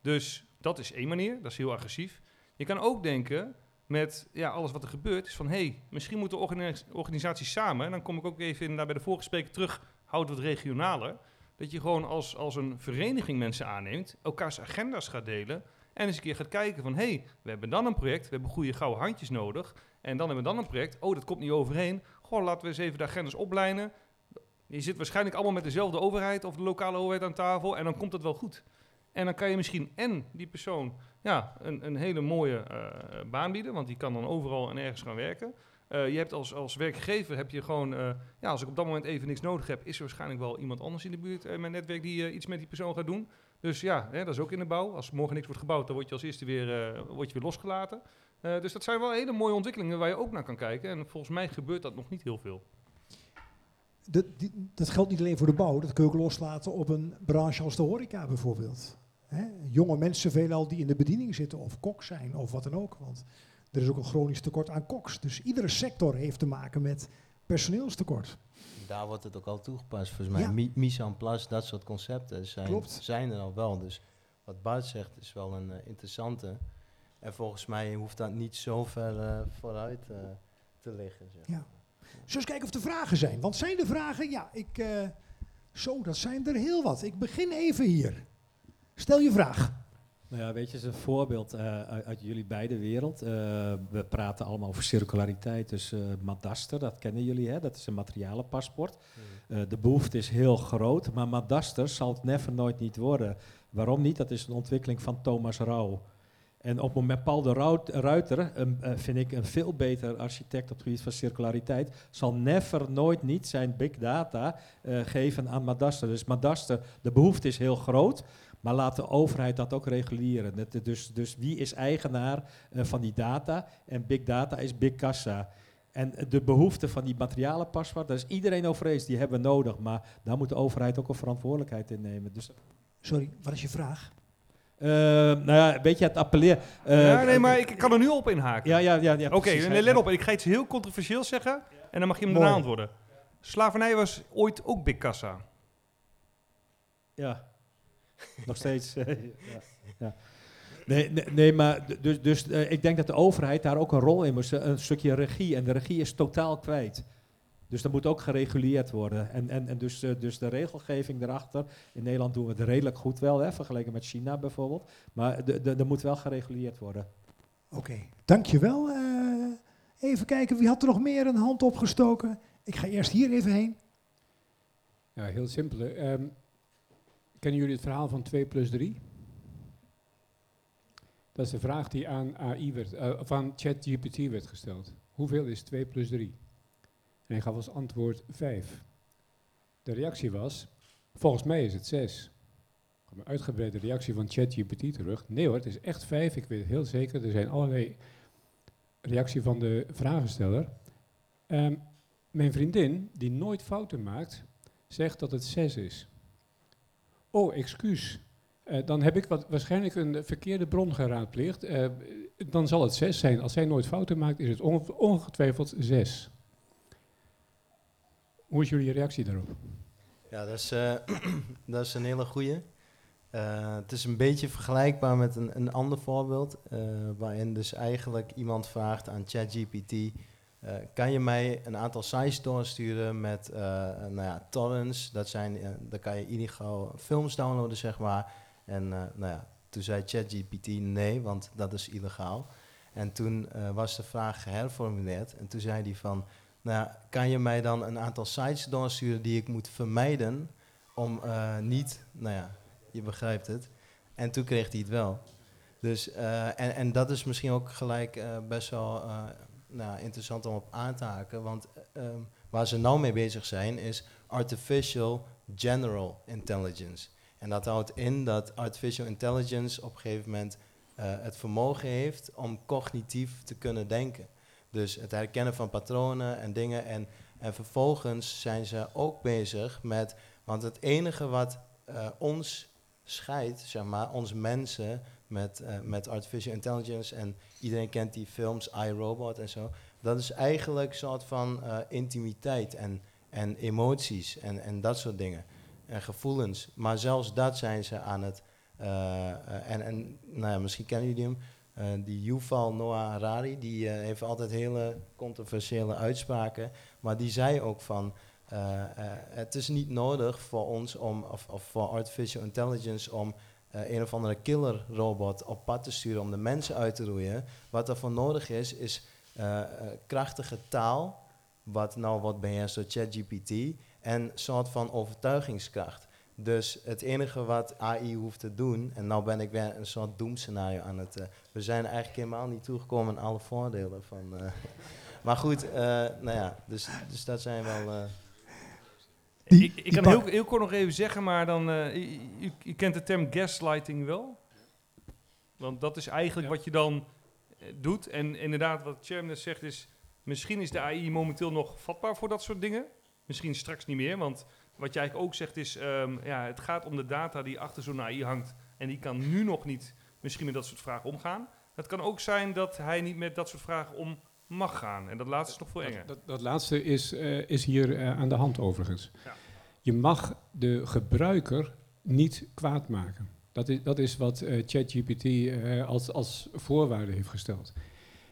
Dus dat is één manier, dat is heel agressief. Je kan ook denken met ja, alles wat er gebeurt, is van hé, hey, misschien moeten organis- organisaties samen, en dan kom ik ook even in, bij de vorige spreker terug, houden we het regionaler, dat je gewoon als, als een vereniging mensen aanneemt, elkaars agenda's gaat delen en eens een keer gaat kijken van hé, hey, we hebben dan een project, we hebben goede gouden handjes nodig en dan hebben we dan een project, oh dat komt niet overeen, gewoon laten we eens even de agendas oplijnen. Je zit waarschijnlijk allemaal met dezelfde overheid of de lokale overheid aan tafel en dan komt het wel goed. En dan kan je misschien en die persoon ja, een, een hele mooie eh, baan bieden, want die kan dan overal en ergens gaan werken. Eh, je hebt als, als werkgever heb je gewoon, eh, ja, als ik op dat moment even niks nodig heb, is er waarschijnlijk wel iemand anders in de buurt in mijn netwerk die eh, iets met die persoon gaat doen. Dus ja, hè, dat is ook in de bouw. Als morgen niks wordt gebouwd, dan word je als eerste weer, eh, word je weer losgelaten. Eh, dus dat zijn wel hele mooie ontwikkelingen waar je ook naar kan kijken. En volgens mij gebeurt dat nog niet heel veel. Dat, dat geldt niet alleen voor de bouw, dat kun je ook loslaten op een branche als de horeca bijvoorbeeld. Jonge mensen veelal die in de bediening zitten of kok zijn of wat dan ook. Want er is ook een chronisch tekort aan koks. Dus iedere sector heeft te maken met personeelstekort. Daar wordt het ook al toegepast, volgens mij. Ja. Mi- Mise en place, dat soort concepten zijn, Klopt. zijn er al wel. Dus wat Bart zegt is wel een eh, interessante. En volgens mij hoeft dat niet zo ver eh, vooruit eh, te liggen. Zeg. Ja. Zullen eens kijken of er vragen zijn? Want zijn er vragen? Ja, ik, zo, dat zijn er heel wat. Ik begin even hier. Stel je vraag. Nou ja, weet je, is een voorbeeld eh, uit, uit jullie beide wereld. Eh, we praten allemaal over circulariteit, dus eh Madaster, dat kennen jullie, hè? dat is een materialenpaspoort. Eh, de behoefte is heel groot, maar Madaster zal het never nooit niet worden. Waarom niet? Dat is een ontwikkeling van Thomas Rauw. En op het moment, Paul de Ruit- Ruiter, een, vind ik een veel beter architect op het gebied van circulariteit, zal never nooit niet zijn big data geven aan Madaster. Dus Madaster, de behoefte is heel groot, maar laat de overheid dat ook reguleren. Dat- dus, dus wie is eigenaar eh, van die data? En big data is big kassa. En de behoefte van die materialenpaspoort, daar is iedereen over eens, die hebben we nodig. Maar daar moet de overheid ook een verantwoordelijkheid in nemen. Dus, Sorry, wat is je vraag? eh, nou ja, weet je, het appelleren... eh, ja, nee, maar ik kan er nu op inhaken. Ja, ja, ja. ja Oké, nee, let op. Ik ga iets heel controversieels zeggen en dan mag je hem daarna antwoorden. Slavernij was ooit ook big kassa. Ja, *laughs* nog steeds. eh, ja, ja. Nee, nee, nee, maar dus, dus eh, ik denk dat de overheid daar ook een rol in moest, een stukje regie. En de regie is totaal kwijt. Dus dat moet ook gereguleerd worden. En, en, en dus, eh, dus de regelgeving erachter. In Nederland doen we het redelijk goed wel, hè, vergeleken met China bijvoorbeeld. Maar de- de- er moet wel gereguleerd worden. Oké, dankjewel. Eh even kijken, wie had er nog meer een hand opgestoken? Ik ga eerst hier even heen. Ja, heel simpel. hè. Kennen jullie het verhaal van 2 plus 3? Dat is de vraag die aan AI werd, eh, of aan ChatGPT werd gesteld. Hoeveel is 2 plus 3? En hij gaf als antwoord 5. De reactie was, volgens mij is het 6. Er kwam een uitgebreide reactie van ChatGPT terug. Nee hoor, het is echt 5, ik weet het heel zeker. Er zijn allerlei reactie van de vragensteller. Ehm, mijn vriendin, die nooit fouten maakt, zegt dat het 6 is. Oh, excuus. Eh, dan heb ik wat, waarschijnlijk een verkeerde bron geraadpleegd. Eh, dan zal het 6 zijn. Als zij nooit fouten maakt, is het onge- ongetwijfeld 6. Hoe is jullie reactie daarop? Ja, dat is, eh, *clears throat* dat is een hele goeie. Eh, het is een beetje vergelijkbaar met een, een ander voorbeeld, waarin dus eigenlijk iemand vraagt aan ChatGPT, eh, kan je mij een aantal sites doorsturen met eh, nou ja, torrents, dat zijn, daar kan je illegaal films downloaden, zeg maar. En nou ja, toen zei ChatGPT nee, want dat is illegaal. En toen was de vraag geherformuleerd en toen zei hij van, nou ja, kan je mij dan een aantal sites doorsturen die ik moet vermijden om niet, nou ja, je begrijpt het. En toen kreeg hij het wel. Dus, en, en dat is misschien ook gelijk best wel nou, interessant om op aan te haken. Want ehm, waar ze nou mee bezig zijn is artificial general intelligence. En dat houdt in dat artificial intelligence op een gegeven moment eh, het vermogen heeft om cognitief te kunnen denken. Dus het herkennen van patronen en dingen. En, en vervolgens zijn ze ook bezig met. Want het enige wat eh, ons scheidt, zeg maar, ons mensen met, eh, met artificial intelligence. En iedereen kent die films, iRobot en zo. Dat is eigenlijk een soort van eh, intimiteit en, en emoties en, en dat soort dingen. En gevoelens. Maar zelfs dat zijn ze aan het. eh, en en nou ja, misschien kennen jullie hem. Die Yuval Noah Harari, die heeft altijd hele controversiële uitspraken. Maar die zei ook van. het is niet nodig voor ons om, of, of voor artificial intelligence om eh, een of andere killer robot op pad te sturen om de mensen uit te roeien. Wat er voor nodig is, is eh, eh, krachtige taal, wat nou wordt beheerst door ChatGPT, en een soort van overtuigingskracht. Dus het enige wat AI hoeft te doen, en nou ben ik weer een soort doemscenario aan het. we zijn eigenlijk helemaal niet toegekomen aan alle voordelen van. *laughs* maar goed, nou ja, dus, dus dat zijn wel. Die- ik, ik die kan heel, heel kort nog even zeggen, maar dan, eh, u, u- u kent de term gaslighting wel? Want dat is eigenlijk Ja. wat je dan eh, doet. En inderdaad, wat Chairman net zegt is, misschien is de AI momenteel nog vatbaar voor dat soort dingen. Misschien straks niet meer, want wat jij eigenlijk ook zegt is, ehm, ja, het gaat om de data die achter zo'n AI hangt. En die kan nu nog niet misschien met dat soort vragen omgaan. Het kan ook zijn dat hij niet met dat soort vragen om mag gaan. En dat laatste is nog veel enger. Dat, dat, dat laatste is, eh, is hier eh, aan de hand overigens. Ja. Je mag de gebruiker niet kwaad maken. Dat is, dat is wat eh, ChatGPT als, als voorwaarde heeft gesteld.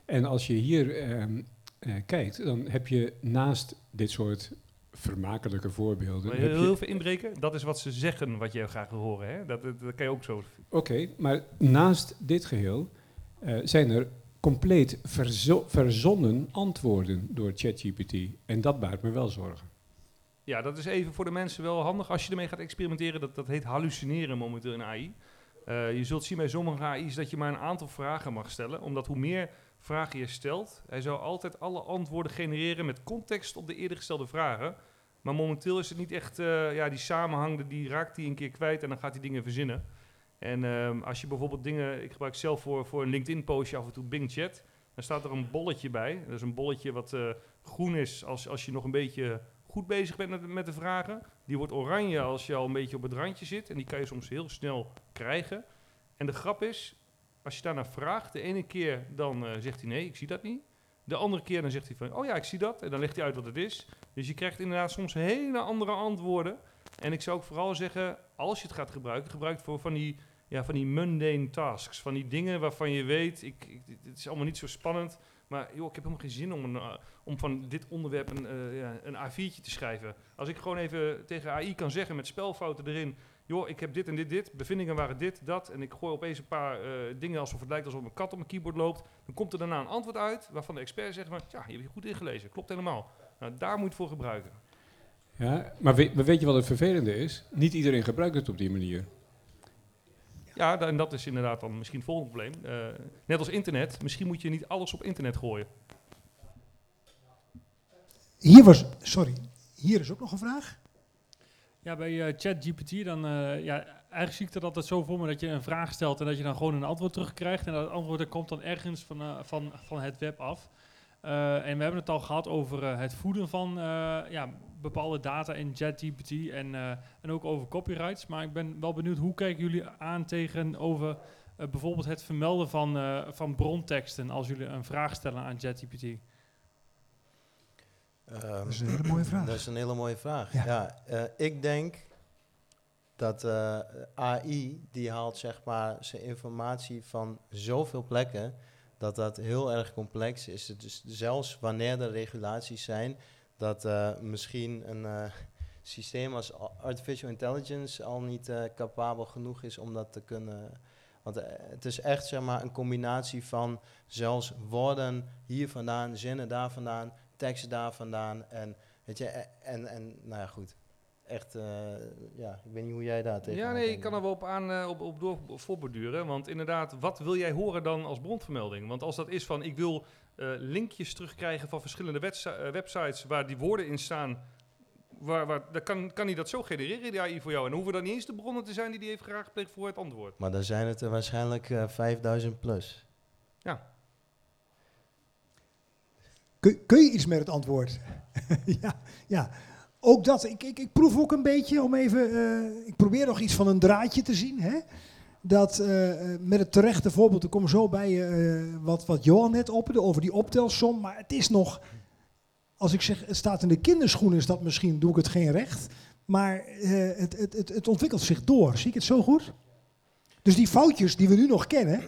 En als je hier ehm, eh, kijkt, dan heb je naast dit soort vermakelijke voorbeelden... Maar heel, je- heel veel inbreken, dat is wat ze zeggen wat je graag wil horen. Hè? Dat, dat, dat kan je ook zo. Oké, maar naast dit geheel eh, zijn er compleet verzo- verzonnen antwoorden door ChatGPT. En dat baart me wel zorgen. Ja, dat is even voor de mensen wel handig als je ermee gaat experimenteren. Dat, dat heet hallucineren momenteel in AI. Eh, je zult zien bij sommige AI's dat je maar een aantal vragen mag stellen. Omdat hoe meer vragen je stelt, hij zou altijd alle antwoorden genereren met context op de eerder gestelde vragen. Maar momenteel is het niet echt, eh, ja, die samenhang, die raakt hij een keer kwijt en dan gaat hij dingen verzinnen. En ehm, als je bijvoorbeeld dingen, ik gebruik zelf voor, voor een LinkedIn-postje af en toe Bing Chat, dan staat er een bolletje bij. Dat is een bolletje wat eh, groen is als, als je nog een beetje goed bezig bent met, met de vragen. Die wordt oranje als je al een beetje op het randje zit. En die kan je soms heel snel krijgen. En de grap is, als je daarnaar vraagt, de ene keer dan eh, zegt hij nee, ik zie dat niet. De andere keer dan zegt hij van, oh ja, ik zie dat. En dan legt hij uit wat het is. Dus je krijgt inderdaad soms hele andere antwoorden. En ik zou ook vooral zeggen, als je het gaat gebruiken, gebruik het voor van die, ja, van die mundane tasks. Van die dingen waarvan je weet, ik, het is allemaal niet zo spannend. Maar joh, ik heb helemaal geen zin om, een, eh, om van dit onderwerp een, eh, ja, een A4'tje te schrijven. Als ik gewoon even tegen AI kan zeggen met spelfouten erin... joh, ik heb dit en dit, dit, bevindingen waren dit, dat... en ik gooi opeens een paar eh, dingen alsof het lijkt alsof een kat op mijn keyboard loopt... dan komt er daarna een antwoord uit waarvan de expert zegt... van, ja, je hebt je goed ingelezen, klopt helemaal. Nou, daar moet je het voor gebruiken. Ja, maar, weet, maar weet je wat het vervelende is? Niet iedereen gebruikt het op die manier. Ja, en dat is inderdaad dan misschien het volgende probleem. Eh, net als internet, misschien moet je niet alles op internet gooien. Hier was, sorry, hier is ook nog een vraag. Ja, bij eh, ChatGPT dan, eh, ja, eigenlijk zie ik dat altijd zo voor me dat je een vraag stelt en dat je dan gewoon een antwoord terugkrijgt. En dat antwoord dat komt dan ergens van, van, van het web af. Eh, en we hebben het al gehad over eh, het voeden van eh, ja, bepaalde data in ChatGPT en, eh, en ook over copyrights. Maar ik ben wel benieuwd, hoe kijken jullie aan tegenover bijvoorbeeld het vermelden van, eh, van bronteksten als jullie een vraag stellen aan ChatGPT? Ehm, Dat is een hele mooie vraag. Dat is een hele mooie vraag. Ja. Ja, eh, ik denk dat eh, AI die haalt zeg maar zijn informatie van zoveel plekken dat dat heel erg complex is. Dus zelfs wanneer er regulaties zijn, dat eh, misschien een eh, systeem als artificial intelligence al niet eh, capabel genoeg is om dat te kunnen. Want het is echt zeg maar een combinatie van zelfs woorden hier vandaan, zinnen daar vandaan, teksten daar vandaan en Weet je, en, en nou ja, goed. Echt, eh, ja, ik weet niet hoe jij daar tegen Ja, nee, ik kan er wel op, aan, eh, op, op door voorborduren. Want inderdaad, wat wil jij horen dan als bronvermelding? Want als dat is van, ik wil eh, linkjes terugkrijgen van verschillende websi- websites waar die woorden in staan, waar, waar, dan kan, kan hij dat zo genereren, die AI voor jou. En hoeven dan niet eens de bronnen te zijn die hij heeft geraadpleegd voor het antwoord. Maar dan zijn het er waarschijnlijk eh 5000 plus. Kun, kun je iets met het antwoord? *laughs* ja, ja, ook dat. Ik, ik, ik proef ook een beetje om even. eh, ik probeer nog iets van een draadje te zien. Hè? Dat eh, eh, met het terechte voorbeeld, ik kom zo bij eh, wat, wat Johan net opperde over die optelsom. Maar het is nog. Als ik zeg, het staat in de kinderschoenen, is dat misschien, doe ik het geen recht. Maar het, het, het, het ontwikkelt zich door. Zie ik het zo goed? Dus die foutjes die we nu nog kennen,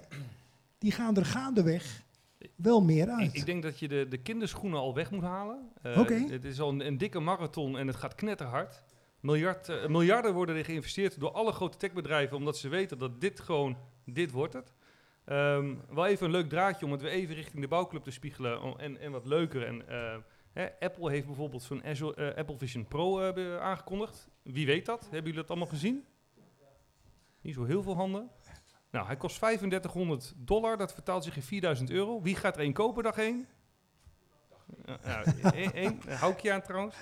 die gaan er gaandeweg wel meer uit. Ik, ik denk dat je de, de kinderschoenen al weg moet halen. Oké. Het is al een, een dikke marathon en het gaat knetterhard. Miljard, eh, miljarden worden er geïnvesteerd door alle grote techbedrijven, omdat ze weten dat dit gewoon, dit wordt het. Ehm, wel even een leuk draadje om het weer even richting de bouwclub te spiegelen om- en, en wat leuker. En, eh, hè, Apple heeft bijvoorbeeld zo'n Apple Vision Pro aangekondigd. Wie weet dat? Hebben jullie dat allemaal gezien? Niet zo heel veel handen. Nou, hij kost 3500 dollar, dat vertaalt zich in 4000 euro. Wie gaat er één kopen, dag één? Één, één, een houkje aan trouwens.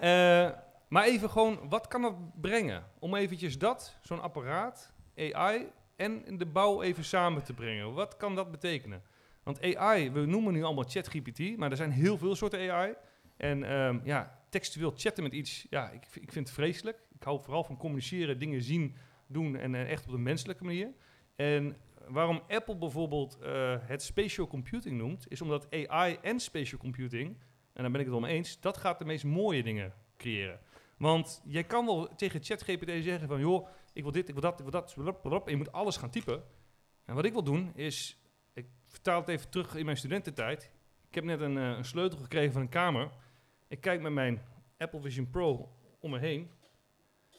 Eh, maar even gewoon, wat kan dat brengen? Om eventjes dat, zo'n apparaat, AI en de bouw even samen te brengen. Wat kan dat betekenen? Want AI, we noemen nu allemaal ChatGPT, maar er zijn heel veel soorten AI. En ehm, ja, textueel chatten met iets, ja, ik, ik vind het vreselijk. Ik hou vooral van communiceren, dingen zien, doen en eh, echt op een menselijke manier. En waarom Apple bijvoorbeeld eh, het spatial computing noemt, is omdat AI en spatial computing, en daar ben ik het mee eens, dat gaat de meest mooie dingen creëren. Want jij kan wel tegen ChatGPT zeggen van, joh, ik wil dit, ik wil dat, ik wil dat, en je moet alles gaan typen. En wat ik wil doen is, ik vertaal het even terug in mijn studententijd. Ik heb net een, eh, een sleutel gekregen van een kamer. Ik kijk met mijn Apple Vision Pro om me heen.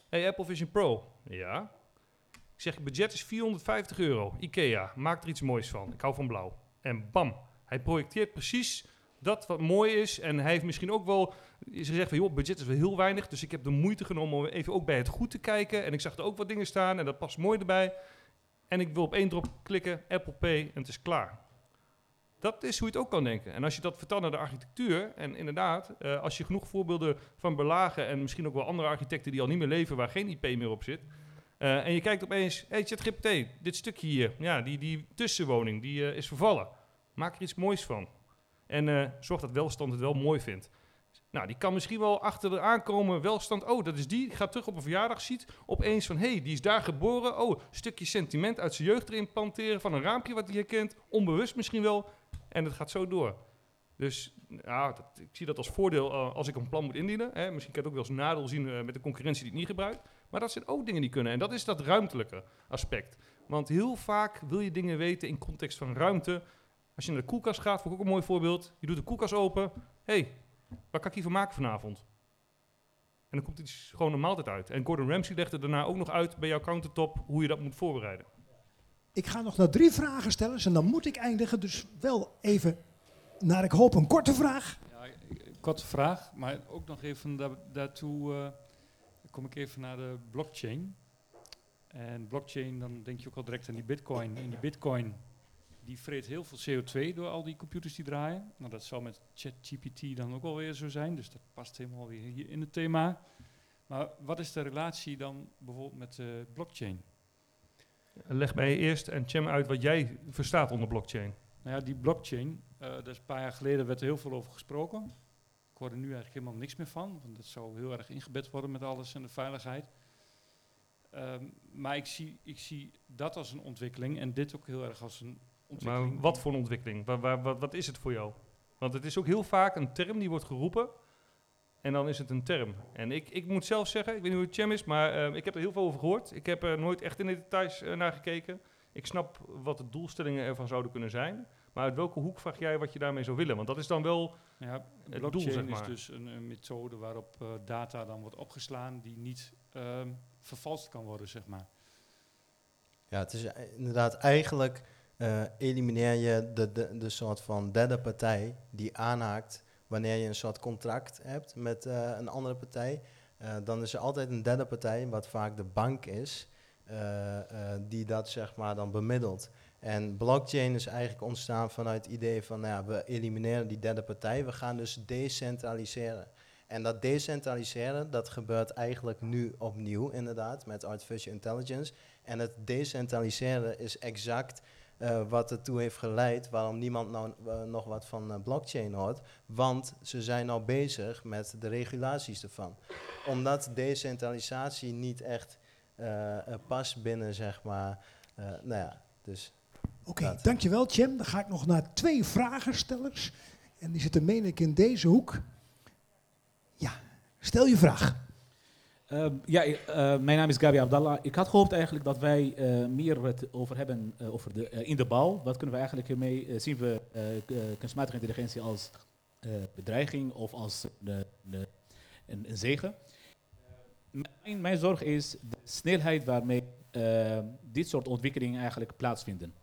Hey, Apple Vision Pro. Ja. Ik zeg, budget is 450 euro. Ikea, maak er iets moois van. Ik hou van blauw. En bam, hij projecteert precies dat wat mooi is. En hij heeft misschien ook wel, ze zegt van, joh, budget is wel heel weinig. Dus ik heb de moeite genomen om even ook bij het goed te kijken. En ik zag er ook wat dingen staan en dat past mooi erbij. En ik wil op één drop klikken, Apple Pay en het is klaar. Dat is hoe je het ook kan denken. En als je dat vertaalt naar de architectuur, en inderdaad, eh, als je genoeg voorbeelden van Belagen en misschien ook wel andere architecten die al niet meer leven, waar geen IP meer op zit, eh, en je kijkt opeens, hey ChatGPT, dit stukje hier, ja, die, die tussenwoning, die eh, is vervallen. Maak er iets moois van. En eh, zorg dat welstand het wel mooi vindt. Nou, die kan misschien wel achter de aankomen welstand. Oh, dat is die. Gaat terug op een verjaardag. Ziet opeens van, hey, die is daar geboren. Oh, stukje sentiment uit zijn jeugd erin planteren. Van een raampje wat hij herkent. Onbewust misschien wel. En het gaat zo door. Dus ja, dat, ik zie dat als voordeel als ik een plan moet indienen. Hè. Misschien kan je het ook wel als nadeel zien met de concurrentie die het niet gebruikt. Maar dat zijn ook dingen die kunnen. En dat is dat ruimtelijke aspect. Want heel vaak wil je dingen weten in context van ruimte. Als je naar de koelkast gaat, vond ik ook een mooi voorbeeld. Je doet de koelkast open. hey, wat kan ik hiervan maken vanavond? En dan komt iets gewoon een maaltijd uit. En Gordon Ramsay legde daarna ook nog uit bij jouw countertop hoe je dat moet voorbereiden. Ik ga nog naar drie vragen stellen en dan moet ik eindigen. Dus wel even naar, ik hoop, een korte vraag. Ja, korte vraag, maar ook nog even daar, daartoe eh, kom ik even naar de blockchain. En blockchain, dan denk je ook al direct aan die bitcoin. En die bitcoin, die vreet heel veel CO2 door al die computers die draaien. Nou, dat zou met ChatGPT dan ook alweer zo zijn, dus dat past helemaal weer hier in het thema. Maar wat is de relatie dan bijvoorbeeld met eh, blockchain? Leg mij eerst en Cem uit wat jij verstaat onder blockchain. Nou ja, die blockchain, eh daar is een paar jaar geleden werd er heel veel over gesproken. Hoor nu eigenlijk helemaal niks meer van, want dat zou heel erg ingebed worden met alles en de veiligheid. Ehm, maar ik zie, ik zie dat als een ontwikkeling en dit ook heel erg als een ontwikkeling. Maar wat voor een ontwikkeling? Wa- wa- wat, is het voor jou? Want het is ook heel vaak een term die wordt geroepen. En dan is het een term. En ik, ik moet zelf zeggen, ik weet niet hoe het Cem is, maar eh, ik heb er heel veel over gehoord. Ik heb er nooit echt in de details eh, naar gekeken. Ik snap wat de doelstellingen ervan zouden kunnen zijn. Maar uit welke hoek vraag jij wat je daarmee zou willen? Want dat is dan wel Ja, doel, blockchain zeg maar. is dus een, een methode waarop eh, data dan wordt opgeslaan die niet ehm, vervalst kan worden, zeg maar. Ja, het is eh, inderdaad eigenlijk eh, elimineer je de, de, de soort van derde partij die aanhaakt wanneer je een soort contract hebt met eh, een andere partij. eh, dan is er altijd een derde partij, wat vaak de bank is, eh, eh, die dat zeg maar dan bemiddelt. En blockchain is eigenlijk ontstaan vanuit het idee van, nou ja, we elimineren die derde partij, we gaan dus decentraliseren. En dat decentraliseren, dat gebeurt eigenlijk nu opnieuw inderdaad, met artificial intelligence. En het decentraliseren is exact eh, wat ertoe heeft geleid waarom niemand nou eh, nog wat van eh, blockchain hoort. Want ze zijn al bezig met de regulaties ervan. Omdat decentralisatie niet echt past binnen, zeg maar, nou ja, dus... Oké, dankjewel Cem. Dan ga ik nog naar twee vragenstellers. En die zitten, meen ik, in deze hoek. Ja, stel je vraag. Ehm, ja, eh, mijn naam is Gabi Abdallah. Ik had gehoopt eigenlijk dat wij eh, meer het over hebben eh, over de, eh, in de bouw. Wat kunnen we eigenlijk hiermee zien we kunstmatige intelligentie als eh, bedreiging of als de, de, een, een zegen? Mijn, mijn zorg is de snelheid waarmee dit soort ontwikkelingen eigenlijk plaatsvinden.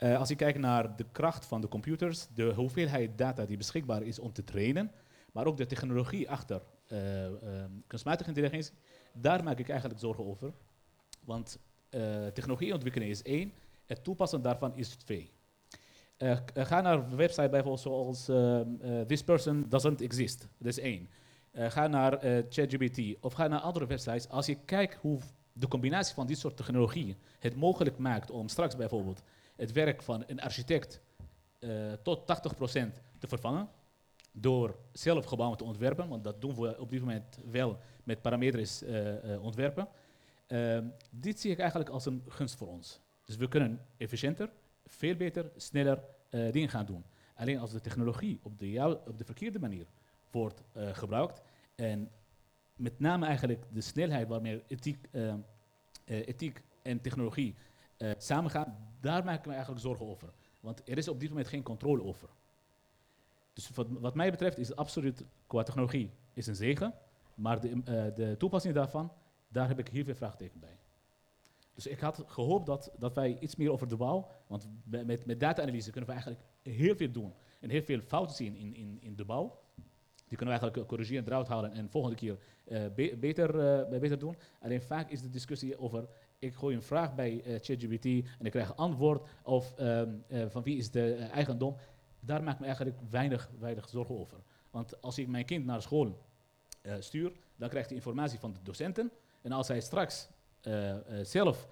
Eh, als ik kijk naar de kracht van de computers, de hoeveelheid data die beschikbaar is om te trainen, maar ook de technologie achter eh, kunstmatige intelligentie, daar maak ik eigenlijk zorgen over. Want eh, technologie ontwikkelen is één, het toepassen daarvan is twee. Ga naar een website bijvoorbeeld zoals ehm, eh, This Person Doesn't Exist, dat is één. Ga naar ChatGPT of ga naar andere websites. Als je kijkt hoe de combinatie van dit soort technologieën het mogelijk maakt om straks bijvoorbeeld het werk van een architect eh, tot 80% te vervangen door zelf gebouwen te ontwerpen, want dat doen we op dit moment wel met parametrisch eh, eh, ontwerpen. Ehm, dit zie ik eigenlijk als een gunst voor ons. Dus we kunnen efficiënter, veel beter, sneller dingen gaan doen. Alleen als de technologie op de, op de verkeerde manier wordt gebruikt en met name eigenlijk de snelheid waarmee ethiek, eh, eh, ethiek en technologie samengaan, daar maak ik eigenlijk zorgen over. Want er is op dit moment geen controle over. Dus wat, mij betreft is het absoluut qua technologie is een zegen, maar de, eh, de toepassing daarvan, daar heb ik heel veel vraagtekens bij. Dus ik had gehoopt dat, dat wij iets meer over de bouw, want met, met data-analyse kunnen we eigenlijk heel veel doen en heel veel fouten zien in, in, in de bouw. Die kunnen we eigenlijk corrigeren, eruit halen en volgende keer eh, be- beter, eh, beter doen. Alleen vaak is de discussie over, ik gooi een vraag bij eh, ChatGPT en ik krijg een antwoord of ehm, eh, van wie is de eh, eigendom. Daar maak ik me eigenlijk weinig, weinig zorgen over. Want als ik mijn kind naar school stuur, dan krijgt hij informatie van de docenten. En als hij straks zelf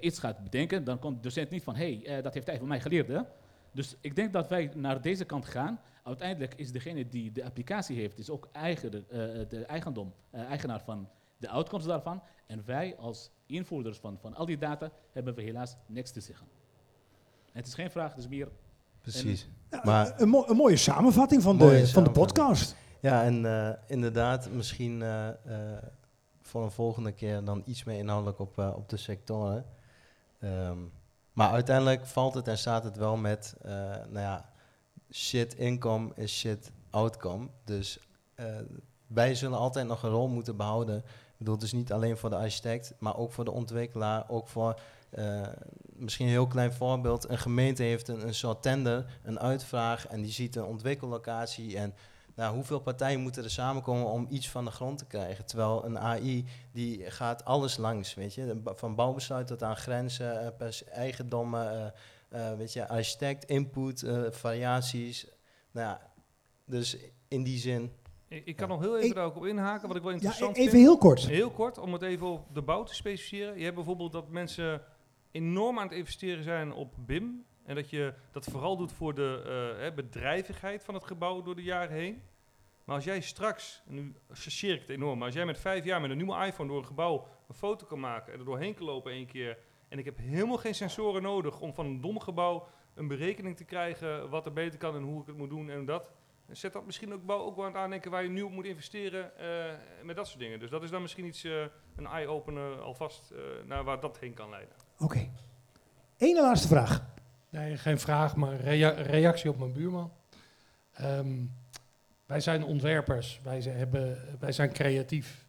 iets gaat bedenken, dan komt de docent niet van, hé, hey, dat heeft hij van mij geleerd. Hè? Dus ik denk dat wij naar deze kant gaan. Uiteindelijk is degene die de applicatie heeft, is ook eigen, de, eigendom, eigenaar van de outcomes daarvan. En wij als invoerders van, van al die data hebben we helaas niks te zeggen. Het is geen vraag, het is meer Precies. Ja, Maar- een, mo- een mooie samenvatting van, Mooie de, van de podcast. Ja, en eh, inderdaad, misschien eh, eh, voor een volgende keer dan iets meer inhoudelijk op, eh, op de sectoren. Ehm, maar uiteindelijk valt het en staat het wel met, eh, nou ja, shit income is shit outcome. Dus eh, wij zullen altijd nog een rol moeten behouden. Bedoel, dus niet alleen voor de architect, maar ook voor de ontwikkelaar, ook voor... eh, misschien een heel klein voorbeeld. Een gemeente heeft een, een soort tender, een uitvraag en die ziet een ontwikkellocatie en nou, hoeveel partijen moeten er samenkomen om iets van de grond te krijgen? Terwijl een AI, die gaat alles langs, weet je. Van bouwbesluit tot aan grenzen, eh, eigendommen, eh, weet je, architect, input, variaties. Nou dus in die zin, Ik, ik kan nog heel even Ik- daarop inhaken, wat ik wel Ja, interessant even vind. heel kort. Heel kort, om het even op de bouw te specificeren. Je hebt bijvoorbeeld dat mensen enorm aan het investeren zijn op BIM. En dat je dat vooral doet voor de eh, bedrijvigheid van het gebouw door de jaren heen. Maar als jij straks, en nu chargeer ik het enorm, maar als jij met vijf jaar met een nieuwe iPhone door een gebouw een foto kan maken en er doorheen kan lopen één keer. En ik heb helemaal geen sensoren nodig om van een dom gebouw een berekening te krijgen wat er beter kan en hoe ik het moet doen en dat. Zet dat misschien ook, bouw ook wel aan het aandenken waar je nu op moet investeren eh, met dat soort dingen. Dus dat is dan misschien iets, eh, een eye-opener alvast eh, naar waar dat heen kan leiden. Oké. Ene laatste vraag. Nee, geen vraag, maar rea- reactie op mijn buurman. Ehm, wij zijn ontwerpers, wij, zijn- hebben, wij zijn creatief.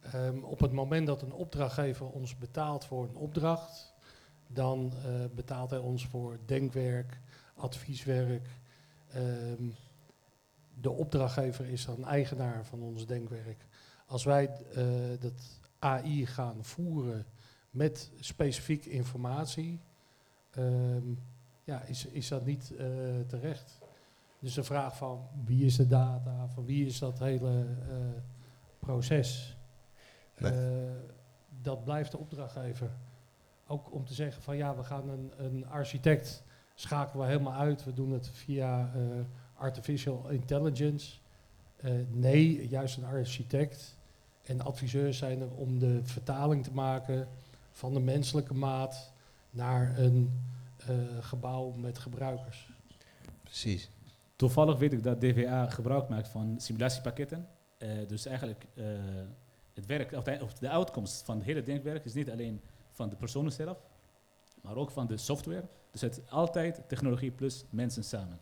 Ehm, op het moment dat een opdrachtgever ons betaalt voor een opdracht, dan eh, betaalt hij ons voor denkwerk, advieswerk. Ehm, de opdrachtgever is dan eigenaar van ons denkwerk. Als wij eh, dat AI gaan voeren met specifieke informatie, ehm, ja, is, is dat niet eh, terecht. Dus de vraag van wie is de data, van wie is dat hele eh, proces, Nee. Dat blijft de opdrachtgever. Ook om te zeggen van ja, we gaan een, een architect schakelen we helemaal uit. We doen het via artificial intelligence. Eh, nee, juist een architect en adviseurs zijn er om de vertaling te maken van de menselijke maat naar een eh, gebouw met gebruikers. Precies. Toevallig weet ik dat DVA gebruik maakt van simulatiepakketten. Eh, dus eigenlijk eh, het werk, of de, of de outcomes van het hele denkwerk is niet alleen van de personen zelf, maar ook van de software. Dus het is altijd technologie plus mensen samen.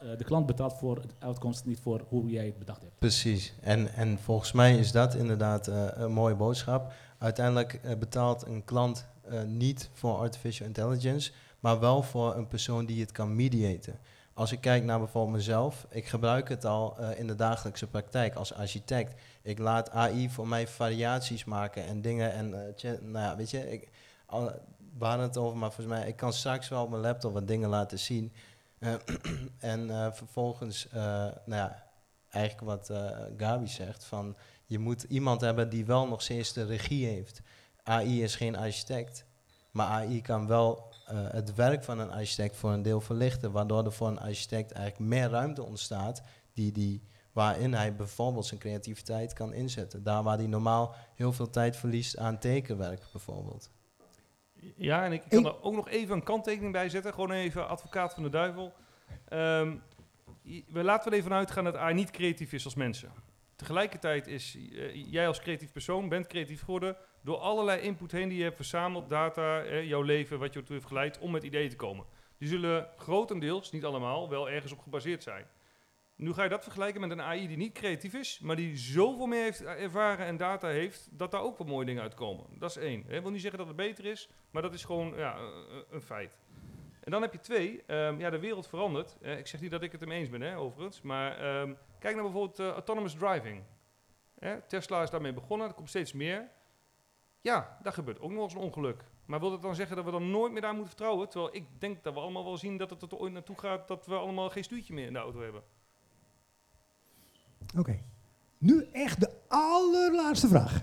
Eh, de klant betaalt voor de outcomes, niet voor hoe jij het bedacht hebt. Precies. En, en volgens mij is dat inderdaad eh, een mooie boodschap. Uiteindelijk eh, betaalt een klant niet voor artificial intelligence, maar wel voor een persoon die het kan mediaten. Als ik kijk naar bijvoorbeeld mezelf, ik gebruik het al in de dagelijkse praktijk als architect. Ik laat AI voor mij variaties maken en dingen. En nou ja, weet je, ik, al, we hadden het over, maar volgens mij, ik kan straks wel op mijn laptop wat dingen laten zien. Eh, *clears throat* en eh, vervolgens, eh, nou ja, eigenlijk wat Gabi zegt, van je moet iemand hebben die wel nog steeds de regie heeft. AI is geen architect, maar AI kan wel het werk van een architect voor een deel verlichten, waardoor er voor een architect eigenlijk meer ruimte ontstaat die, die, waarin hij bijvoorbeeld zijn creativiteit kan inzetten. Daar waar hij normaal heel veel tijd verliest aan tekenwerk bijvoorbeeld. Ja, en ik kan er ook nog even een kanttekening bij zetten. Gewoon even advocaat van de duivel. Ehm, we laten we er even uitgaan dat AI niet creatief is als mensen. Tegelijkertijd is eh, jij als creatief persoon, bent creatief geworden door allerlei input heen die je hebt verzameld, data, eh, jouw leven, wat je ertoe heeft geleid, om met ideeën te komen. Die zullen grotendeels, niet allemaal, wel ergens op gebaseerd zijn. Nu ga je dat vergelijken met een AI die niet creatief is, maar die zoveel meer heeft ervaren en data heeft, dat daar ook wel mooie dingen uitkomen. Dat is één. Ik wil niet zeggen dat het beter is, maar dat is gewoon ja, een- een feit. En dan heb je twee, ehm, ja, de wereld verandert. Eh, ik zeg niet dat ik het ermee eens ben, hè, overigens, maar ehm, kijk naar bijvoorbeeld eh, autonomous driving. Tesla is daarmee begonnen, er komt steeds meer. Ja, daar gebeurt ook nog eens een ongeluk. Maar wil dat dan zeggen dat we dan nooit meer daar moeten vertrouwen? Terwijl ik denk dat we allemaal wel zien dat het er ooit naartoe gaat dat we allemaal geen stuurtje meer in de auto hebben. Oké. Nu echt de allerlaatste vraag.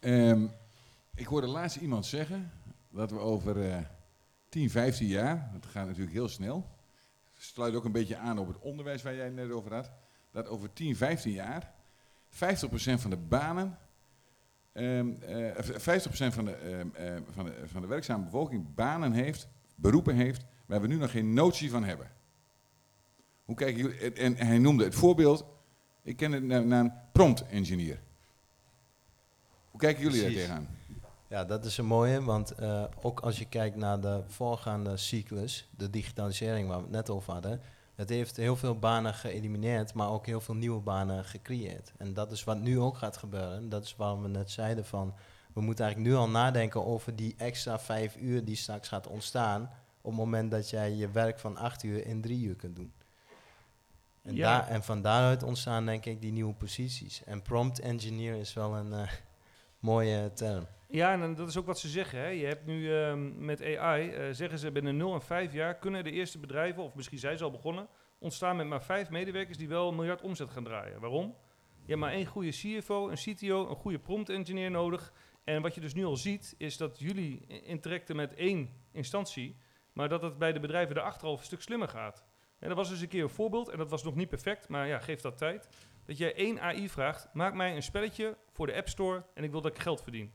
Ehm, ik hoorde laatst iemand zeggen dat we over eh 10, 15 jaar, dat gaat natuurlijk heel snel, sluit ook een beetje aan op het onderwijs waar jij het net over had, dat over 10, 15 jaar 50% van de banen, ehm, eh, 50% van de, ehm, eh, van, de, van de werkzame bevolking banen heeft, beroepen heeft, waar we nu nog geen notie van hebben. Hoe kijken jullie, en, en hij noemde het voorbeeld, ik ken het naar, naar een prompt engineer. Hoe kijken jullie daar Precies. tegenaan? Ja, dat is een mooie, want eh, ook als je kijkt naar de voorgaande cyclus, de digitalisering waar we het net over hadden, het heeft heel veel banen geëlimineerd, maar ook heel veel nieuwe banen gecreëerd. En dat is wat nu ook gaat gebeuren. Dat is waarom we net zeiden van, we moeten eigenlijk nu al nadenken over die extra vijf uur die straks gaat ontstaan, op het moment dat jij je werk van acht uur in drie uur kunt doen. En, Ja. daar, en van daaruit ontstaan denk ik die nieuwe posities. En prompt engineer is wel een eh, *laughs* mooie term. Ja, en dan- dat is ook wat ze zeggen. Hè. Je hebt nu ehm, met AI, eh, zeggen ze binnen 0 en 5 jaar kunnen de eerste bedrijven, of misschien zijn ze al begonnen, ontstaan met maar vijf medewerkers die wel een miljard omzet gaan draaien. Waarom? Je hebt maar één goede CFO, een CTO, een goede prompt engineer nodig. En wat je dus nu al ziet, is dat jullie interacten met één instantie, maar dat het bij de bedrijven daarachter al een stuk slimmer gaat. En dat was dus een keer een voorbeeld, en dat was nog niet perfect, maar ja, geef dat tijd. Dat jij één AI vraagt, maak mij een spelletje voor de App Store en ik wil dat ik geld verdien.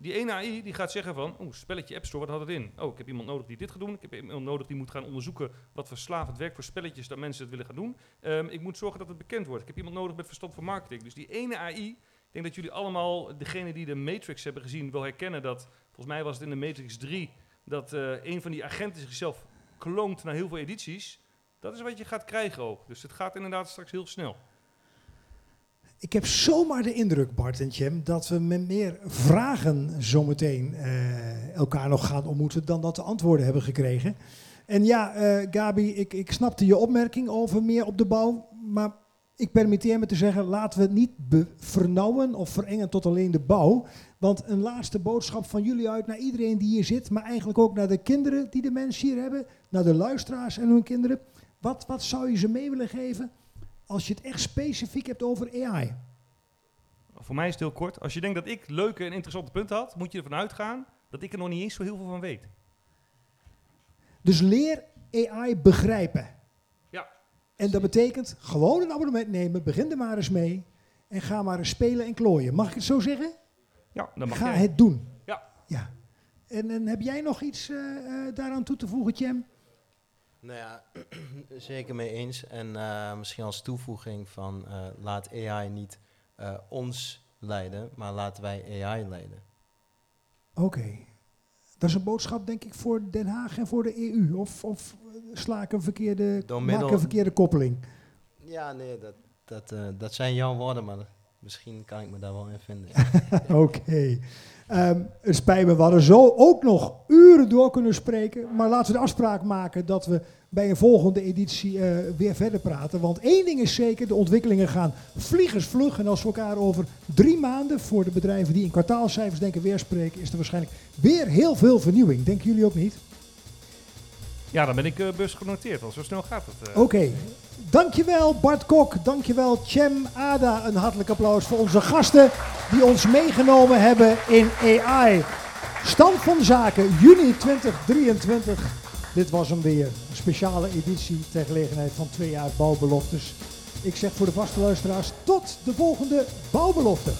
Die ene AI die gaat zeggen van, oeh, spelletje App Store, wat had het in? Oh, ik heb iemand nodig die dit gaat doen. Ik heb iemand nodig die moet gaan onderzoeken wat verslavend werkt voor spelletjes dat mensen het willen gaan doen. Ehm, ik moet zorgen dat het bekend wordt. Ik heb iemand nodig met verstand van marketing. Dus die ene AI, ik denk dat jullie allemaal, degene die de Matrix hebben gezien, wel herkennen dat, volgens mij was het in de Matrix 3, dat eh, een van die agenten zichzelf kloont naar heel veel edities. Dat is wat je gaat krijgen ook. Dus het gaat inderdaad straks heel snel. Ik heb zomaar de indruk, Bart en Jim, dat we met meer vragen zometeen eh elkaar nog gaan ontmoeten dan dat we antwoorden hebben gekregen. En ja, eh, Gabi, ik, ik snapte je opmerking over meer op de bouw, maar ik permitteer me te zeggen, laten we het niet vernauwen of verengen tot alleen de bouw. Want een laatste boodschap van jullie uit naar iedereen die hier zit, maar eigenlijk ook naar de kinderen die de mensen hier hebben, naar de luisteraars en hun kinderen. Wat, wat zou je ze mee willen geven als je het echt specifiek hebt over AI? Voor mij is het heel kort. Als je denkt dat ik leuke en interessante punten had, moet je ervan uitgaan dat ik er nog niet eens zo heel veel van weet. Dus leer AI begrijpen. Ja. En dat betekent gewoon een abonnement nemen, begin er maar eens mee en ga maar eens spelen en klooien. Mag ik het zo zeggen? Ja, dan mag Ga jij. het doen. Ja. ja. En, en heb jij nog iets eh, eh, daaraan toe te voegen, Jem? Nou ja, *clears throat* zeker mee eens. En eh, misschien als toevoeging van eh, laat AI niet eh, ons leiden, maar laten wij AI leiden. Oké. Dat is een boodschap, denk ik, voor Den Haag en voor de EU. Of, of sla ik een verkeerde, maak een verkeerde koppeling? Ja, nee, dat, dat, dat zijn jouw woorden, maar misschien kan ik me daar wel in vinden. *laughs* Oké. Ehm, het spijt me, we hadden zo ook nog uren door kunnen spreken. Maar laten we de afspraak maken dat we bij een volgende editie eh, weer verder praten. Want één ding is zeker, de ontwikkelingen gaan vliegensvlug. En als we elkaar over drie maanden, voor de bedrijven die in kwartaalcijfers denken weer spreken, is er waarschijnlijk weer heel veel vernieuwing. Denken jullie ook niet? Ja, dan ben ik uh, beursgenoteerd. Al zo snel gaat het. eh. Oké. Dankjewel Bart Kok, dankjewel Cem Ada. Een hartelijk applaus voor onze gasten die ons meegenomen hebben in AI. Stand van zaken juni 2023. Dit was hem weer. Een speciale editie ter gelegenheid van twee jaar bouwbeloftes. Ik zeg voor de vaste luisteraars tot de volgende bouwbelofte.